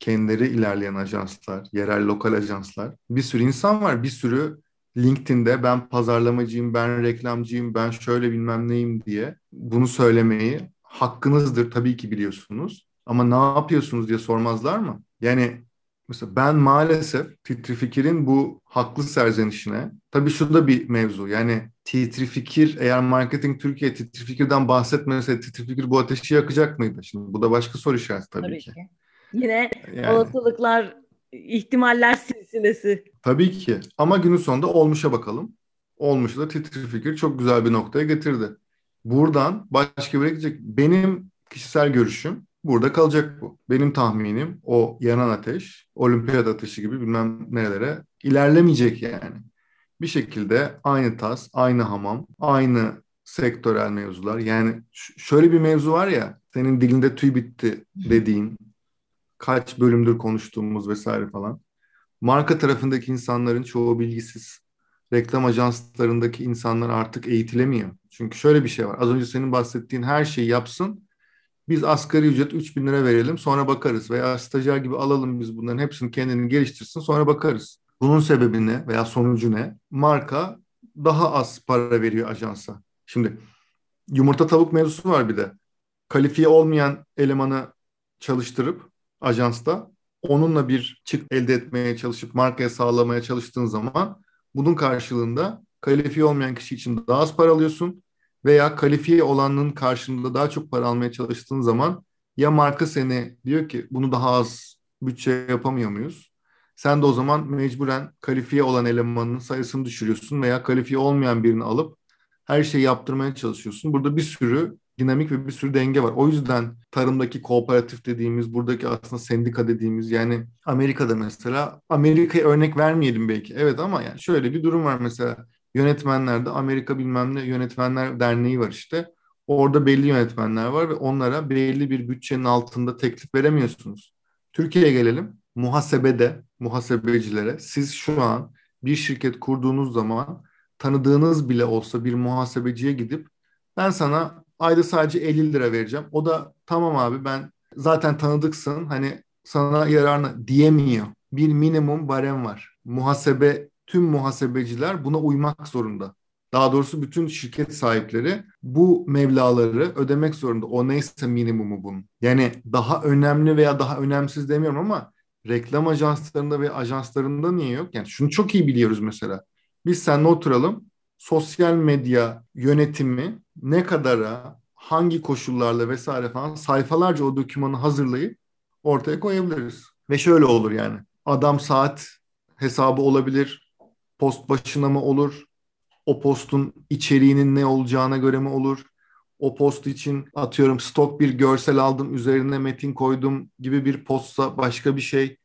kendileri ilerleyen ajanslar, yerel lokal ajanslar. Bir sürü insan var. Bir sürü LinkedIn'de ben pazarlamacıyım, ben reklamcıyım, ben şöyle bilmem neyim diye bunu söylemeyi hakkınızdır tabii ki biliyorsunuz. Ama ne yapıyorsunuz diye sormazlar mı? Yani mesela ben maalesef Titri Fikir'in bu haklı serzenişine tabii şu da bir mevzu. Yani Titri Fikir eğer Marketing Türkiye Titri Fikir'den bahsetmese Titri Fikir bu ateşi yakacak mıydı? Şimdi bu da başka soru işareti tabii, tabii ki. ki. Yine yani. olasılıklar, ihtimaller silsilesi. Tabii ki. Ama günün sonunda olmuşa bakalım. Olmuşu da titri fikir çok güzel bir noktaya getirdi. Buradan başka bir gidecek. Benim kişisel görüşüm burada kalacak bu. Benim tahminim o yanan ateş, olimpiyat ateşi gibi bilmem nerelere ilerlemeyecek yani. Bir şekilde aynı tas, aynı hamam, aynı sektörel mevzular. Yani şöyle bir mevzu var ya, senin dilinde tüy bitti dediğin, kaç bölümdür konuştuğumuz vesaire falan. Marka tarafındaki insanların çoğu bilgisiz. Reklam ajanslarındaki insanlar artık eğitilemiyor. Çünkü şöyle bir şey var. Az önce senin bahsettiğin her şeyi yapsın. Biz asgari ücret 3 bin lira verelim sonra bakarız. Veya stajyer gibi alalım biz bunların hepsini kendini geliştirsin sonra bakarız. Bunun sebebi ne veya sonucu ne? Marka daha az para veriyor ajansa. Şimdi yumurta tavuk mevzusu var bir de. Kalifiye olmayan elemanı çalıştırıp ajansta onunla bir çık elde etmeye çalışıp markaya sağlamaya çalıştığın zaman bunun karşılığında kalifiye olmayan kişi için daha az para alıyorsun veya kalifiye olanın karşılığında daha çok para almaya çalıştığın zaman ya marka seni diyor ki bunu daha az bütçe yapamıyor muyuz? Sen de o zaman mecburen kalifiye olan elemanın sayısını düşürüyorsun veya kalifiye olmayan birini alıp her şeyi yaptırmaya çalışıyorsun. Burada bir sürü dinamik ve bir sürü denge var. O yüzden tarımdaki kooperatif dediğimiz, buradaki aslında sendika dediğimiz yani Amerika'da mesela Amerika'ya örnek vermeyelim belki. Evet ama yani şöyle bir durum var mesela yönetmenlerde Amerika bilmem ne yönetmenler derneği var işte. Orada belli yönetmenler var ve onlara belli bir bütçenin altında teklif veremiyorsunuz. Türkiye'ye gelelim. Muhasebede, muhasebecilere siz şu an bir şirket kurduğunuz zaman tanıdığınız bile olsa bir muhasebeciye gidip ben sana ayda sadece 50 lira vereceğim. O da tamam abi ben zaten tanıdıksın hani sana yararına diyemiyor. Bir minimum barem var. Muhasebe tüm muhasebeciler buna uymak zorunda. Daha doğrusu bütün şirket sahipleri bu mevlaları ödemek zorunda. O neyse minimumu bunun. Yani daha önemli veya daha önemsiz demiyorum ama reklam ajanslarında ve ajanslarında niye yok? Yani şunu çok iyi biliyoruz mesela. Biz seninle oturalım. Sosyal medya yönetimi ne kadara, hangi koşullarla vesaire falan sayfalarca o dokümanı hazırlayıp ortaya koyabiliriz. Ve şöyle olur yani. Adam saat hesabı olabilir. Post başına mı olur? O postun içeriğinin ne olacağına göre mi olur? O post için atıyorum stok bir görsel aldım üzerine metin koydum gibi bir postsa başka bir şey.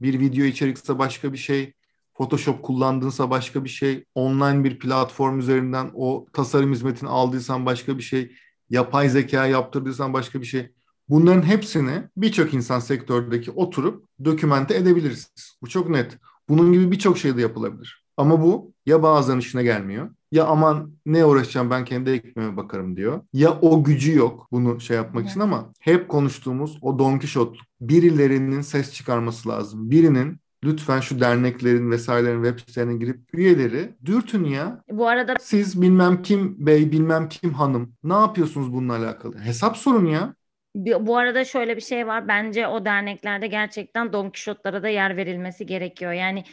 Bir video içerikse başka bir şey. Photoshop kullandınsa başka bir şey. Online bir platform üzerinden o tasarım hizmetini aldıysan başka bir şey yapay zeka yaptırdıysan başka bir şey. Bunların hepsini birçok insan sektördeki oturup dokümente edebiliriz. Bu çok net. Bunun gibi birçok şey de yapılabilir. Ama bu ya bazılarının işine gelmiyor. Ya aman ne uğraşacağım ben kendi ekmeğime bakarım diyor. Ya o gücü yok bunu şey yapmak evet. için ama hep konuştuğumuz o Don Kişot birilerinin ses çıkarması lazım. Birinin lütfen şu derneklerin vesairelerin web sitelerine girip üyeleri dürtün ya. Bu arada siz bilmem kim bey bilmem kim hanım ne yapıyorsunuz bununla alakalı? Hesap sorun ya. Bu arada şöyle bir şey var. Bence o derneklerde gerçekten Don Kişotlara da yer verilmesi gerekiyor. Yani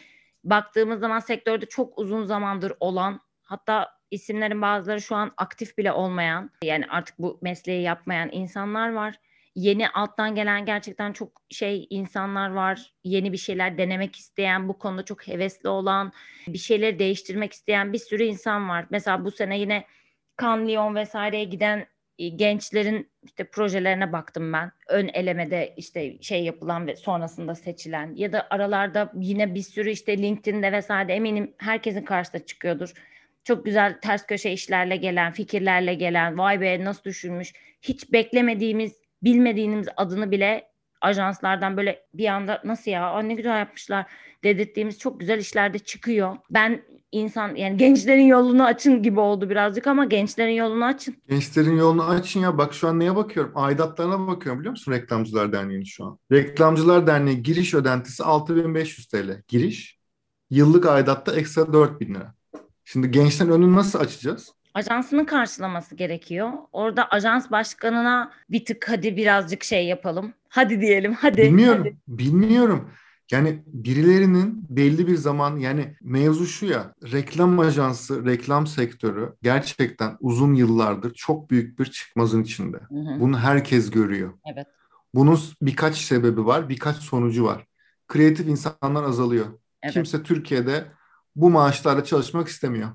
baktığımız zaman sektörde çok uzun zamandır olan hatta isimlerin bazıları şu an aktif bile olmayan yani artık bu mesleği yapmayan insanlar var yeni alttan gelen gerçekten çok şey insanlar var. Yeni bir şeyler denemek isteyen, bu konuda çok hevesli olan, bir şeyleri değiştirmek isteyen bir sürü insan var. Mesela bu sene yine Cannes, Lyon vesaireye giden e, gençlerin işte projelerine baktım ben. Ön elemede işte şey yapılan ve sonrasında seçilen ya da aralarda yine bir sürü işte LinkedIn'de vesaire eminim herkesin karşısına çıkıyordur. Çok güzel ters köşe işlerle gelen, fikirlerle gelen, vay be nasıl düşünmüş, hiç beklemediğimiz, bilmediğimiz adını bile ajanslardan böyle bir anda nasıl ya ne güzel yapmışlar dedirttiğimiz çok güzel işlerde çıkıyor. Ben insan yani gençlerin yolunu açın gibi oldu birazcık ama gençlerin yolunu açın. Gençlerin yolunu açın ya bak şu an neye bakıyorum? Aidatlarına bakıyorum biliyor musun Reklamcılar Derneği'nin şu an. Reklamcılar Derneği giriş ödentisi 6500 TL. Giriş. Yıllık aidatta ekstra 4000 lira. Şimdi gençlerin önünü nasıl açacağız? Ajansının karşılaması gerekiyor. Orada ajans başkanına bir tık hadi birazcık şey yapalım. Hadi diyelim hadi. Bilmiyorum. Hadi. Bilmiyorum. Yani birilerinin belli bir zaman yani mevzu şu ya reklam ajansı, reklam sektörü gerçekten uzun yıllardır çok büyük bir çıkmazın içinde. Hı hı. Bunu herkes görüyor. Evet. Bunun birkaç sebebi var, birkaç sonucu var. Kreatif insanlar azalıyor. Evet. Kimse Türkiye'de bu maaşlarla çalışmak istemiyor.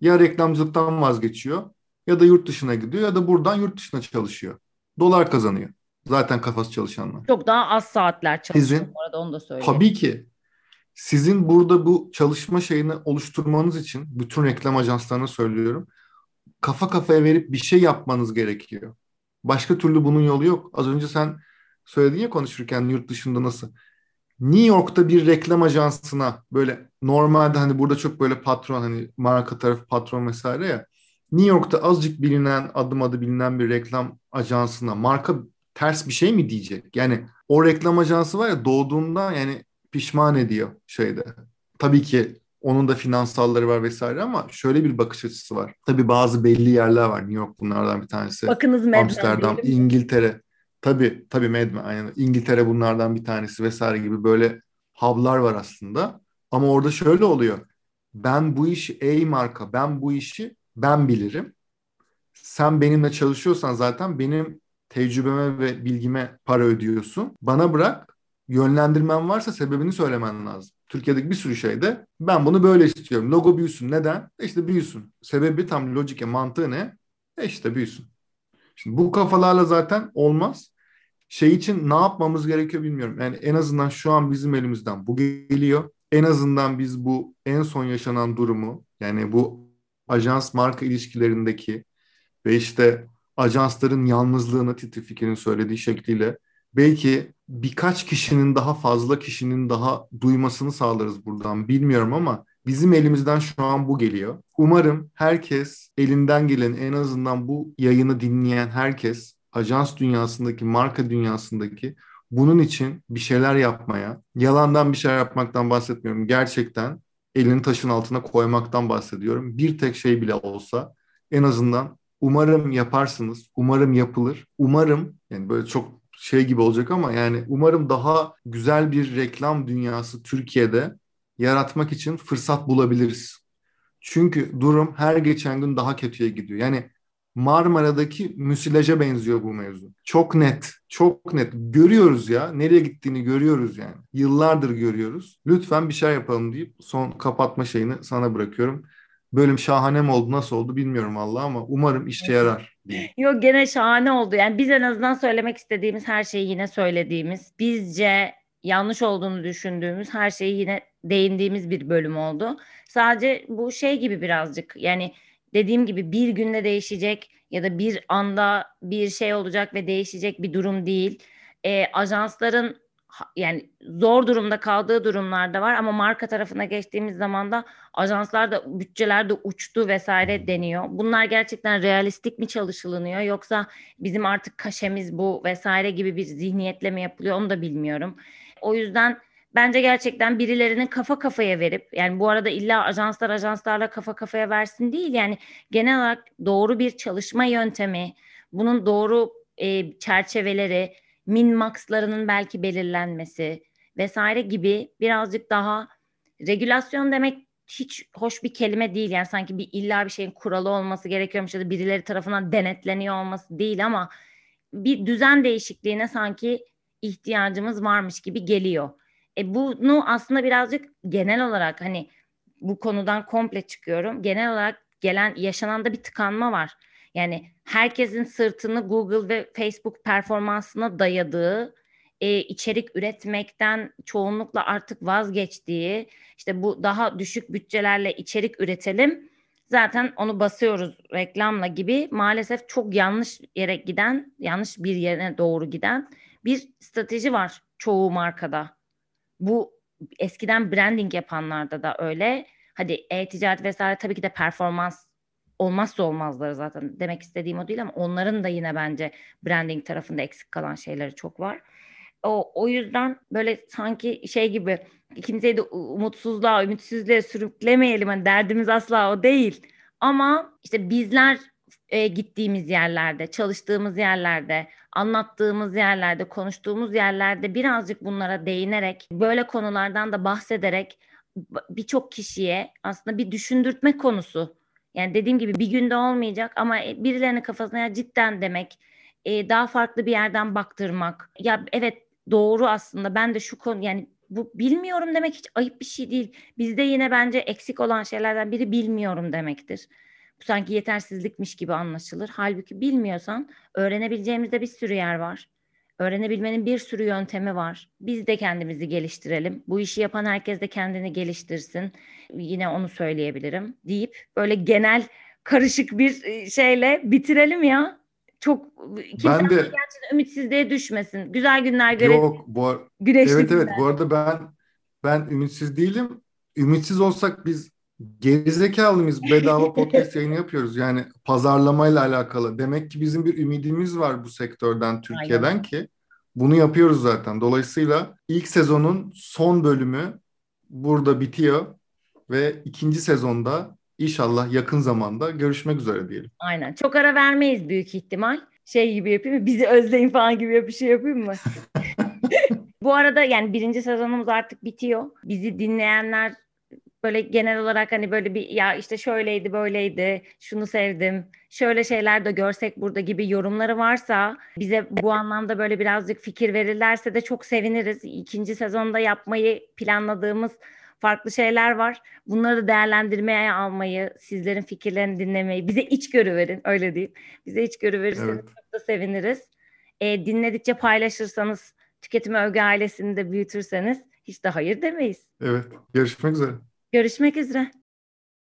Ya reklamcılıktan vazgeçiyor ya da yurt dışına gidiyor ya da buradan yurt dışına çalışıyor. Dolar kazanıyor. Zaten kafası çalışanlar. Çok daha az saatler çalışıyor Sizin, bu arada onu da söyleyeyim. Tabii ki. Sizin burada bu çalışma şeyini oluşturmanız için bütün reklam ajanslarına söylüyorum. Kafa kafaya verip bir şey yapmanız gerekiyor. Başka türlü bunun yolu yok. Az önce sen söyledin ya konuşurken yurt dışında nasıl. New York'ta bir reklam ajansına böyle normalde hani burada çok böyle patron hani marka tarafı patron vesaire ya. New York'ta azıcık bilinen adım adı bilinen bir reklam ajansına marka ters bir şey mi diyecek? Yani o reklam ajansı var ya doğduğunda yani pişman ediyor şeyde. Tabii ki onun da finansalları var vesaire ama şöyle bir bakış açısı var. Tabii bazı belli yerler var. New York bunlardan bir tanesi. Bakınız Amsterdam, İngiltere. Tabii tabii Medmen aynen. İngiltere bunlardan bir tanesi vesaire gibi böyle hub'lar var aslında. Ama orada şöyle oluyor. Ben bu işi ey marka ben bu işi ben bilirim. Sen benimle çalışıyorsan zaten benim tecrübeme ve bilgime para ödüyorsun. Bana bırak yönlendirmen varsa sebebini söylemen lazım. Türkiye'deki bir sürü şeyde ben bunu böyle istiyorum. Logo büyüsün. Neden? E işte büyüsün. Sebebi tam logike mantığı ne? E işte büyüsün. Şimdi bu kafalarla zaten olmaz. Şey için ne yapmamız gerekiyor bilmiyorum. Yani en azından şu an bizim elimizden bu geliyor. En azından biz bu en son yaşanan durumu yani bu ajans marka ilişkilerindeki ve işte ajansların yalnızlığını Titi Fikir'in söylediği şekliyle belki birkaç kişinin daha fazla kişinin daha duymasını sağlarız buradan bilmiyorum ama bizim elimizden şu an bu geliyor. Umarım herkes elinden gelen en azından bu yayını dinleyen herkes ajans dünyasındaki, marka dünyasındaki bunun için bir şeyler yapmaya, yalandan bir şeyler yapmaktan bahsetmiyorum. Gerçekten elini taşın altına koymaktan bahsediyorum. Bir tek şey bile olsa en azından Umarım yaparsınız. Umarım yapılır. Umarım yani böyle çok şey gibi olacak ama yani umarım daha güzel bir reklam dünyası Türkiye'de yaratmak için fırsat bulabiliriz. Çünkü durum her geçen gün daha kötüye gidiyor. Yani Marmara'daki müsilaja benziyor bu mevzu. Çok net, çok net. Görüyoruz ya. Nereye gittiğini görüyoruz yani. Yıllardır görüyoruz. Lütfen bir şey yapalım deyip son kapatma şeyini sana bırakıyorum bölüm şahane mi oldu nasıl oldu bilmiyorum valla ama umarım işe yarar. Yok gene şahane oldu. Yani biz en azından söylemek istediğimiz her şeyi yine söylediğimiz, bizce yanlış olduğunu düşündüğümüz her şeyi yine değindiğimiz bir bölüm oldu. Sadece bu şey gibi birazcık yani dediğim gibi bir günde değişecek ya da bir anda bir şey olacak ve değişecek bir durum değil. E, ajansların yani zor durumda kaldığı durumlarda var ama marka tarafına geçtiğimiz zaman da ajanslar da bütçeler de uçtu vesaire deniyor. Bunlar gerçekten realistik mi çalışılınıyor yoksa bizim artık kaşemiz bu vesaire gibi bir zihniyetle mi yapılıyor onu da bilmiyorum. O yüzden bence gerçekten birilerinin kafa kafaya verip yani bu arada illa ajanslar ajanslarla kafa kafaya versin değil yani genel olarak doğru bir çalışma yöntemi, bunun doğru e, çerçeveleri min maxlarının belki belirlenmesi vesaire gibi birazcık daha regülasyon demek hiç hoş bir kelime değil. Yani sanki bir illa bir şeyin kuralı olması gerekiyormuş ya da birileri tarafından denetleniyor olması değil ama bir düzen değişikliğine sanki ihtiyacımız varmış gibi geliyor. E bunu aslında birazcık genel olarak hani bu konudan komple çıkıyorum. Genel olarak gelen yaşanan da bir tıkanma var. Yani herkesin sırtını Google ve Facebook performansına dayadığı, e, içerik üretmekten çoğunlukla artık vazgeçtiği, işte bu daha düşük bütçelerle içerik üretelim. Zaten onu basıyoruz reklamla gibi maalesef çok yanlış yere giden, yanlış bir yere doğru giden bir strateji var çoğu markada. Bu eskiden branding yapanlarda da öyle. Hadi e-ticaret vesaire tabii ki de performans olmazsa olmazları zaten. Demek istediğim o değil ama onların da yine bence branding tarafında eksik kalan şeyleri çok var. O, o yüzden böyle sanki şey gibi kimseyi de umutsuzluğa, ümitsizliğe sürüklemeyelim. Hani derdimiz asla o değil. Ama işte bizler e, gittiğimiz yerlerde, çalıştığımız yerlerde, anlattığımız yerlerde, konuştuğumuz yerlerde birazcık bunlara değinerek, böyle konulardan da bahsederek birçok kişiye aslında bir düşündürtme konusu. Yani dediğim gibi bir günde olmayacak ama birilerinin kafasına ya cidden demek, e, daha farklı bir yerden baktırmak. Ya evet doğru aslında ben de şu konu yani bu bilmiyorum demek hiç ayıp bir şey değil. Bizde yine bence eksik olan şeylerden biri bilmiyorum demektir. Bu sanki yetersizlikmiş gibi anlaşılır. Halbuki bilmiyorsan öğrenebileceğimizde bir sürü yer var. Öğrenebilmenin bir sürü yöntemi var. Biz de kendimizi geliştirelim. Bu işi yapan herkes de kendini geliştirsin. Yine onu söyleyebilirim deyip böyle genel karışık bir e, şeyle bitirelim ya. Çok kimse ben de gerçekten ümitsizliğe düşmesin. Güzel günler görelim. Yok bu güneşli Evet günler. evet bu arada ben ben ümitsiz değilim. Ümitsiz olsak biz gerizekalı mıyız? Bedava [laughs] podcast yayını yapıyoruz. Yani pazarlamayla alakalı. Demek ki bizim bir ümidimiz var bu sektörden, Türkiye'den Aynen. ki bunu yapıyoruz zaten. Dolayısıyla ilk sezonun son bölümü burada bitiyor ve ikinci sezonda İnşallah yakın zamanda görüşmek üzere diyelim. Aynen. Çok ara vermeyiz büyük ihtimal. Şey gibi yapayım mı? [laughs] Bizi özleyin falan gibi bir şey yapayım mı? [laughs] Bu arada yani birinci sezonumuz artık bitiyor. Bizi dinleyenler böyle genel olarak hani böyle bir ya işte şöyleydi böyleydi şunu sevdim şöyle şeyler de görsek burada gibi yorumları varsa bize bu anlamda böyle birazcık fikir verirlerse de çok seviniriz. İkinci sezonda yapmayı planladığımız farklı şeyler var. Bunları değerlendirmeye almayı, sizlerin fikirlerini dinlemeyi, bize içgörü verin öyle diyeyim. Bize içgörü verirseniz evet. çok da seviniriz. E, dinledikçe paylaşırsanız, tüketim övgü ailesini de büyütürseniz hiç de hayır demeyiz. Evet, görüşmek üzere. Görüşmek üzere.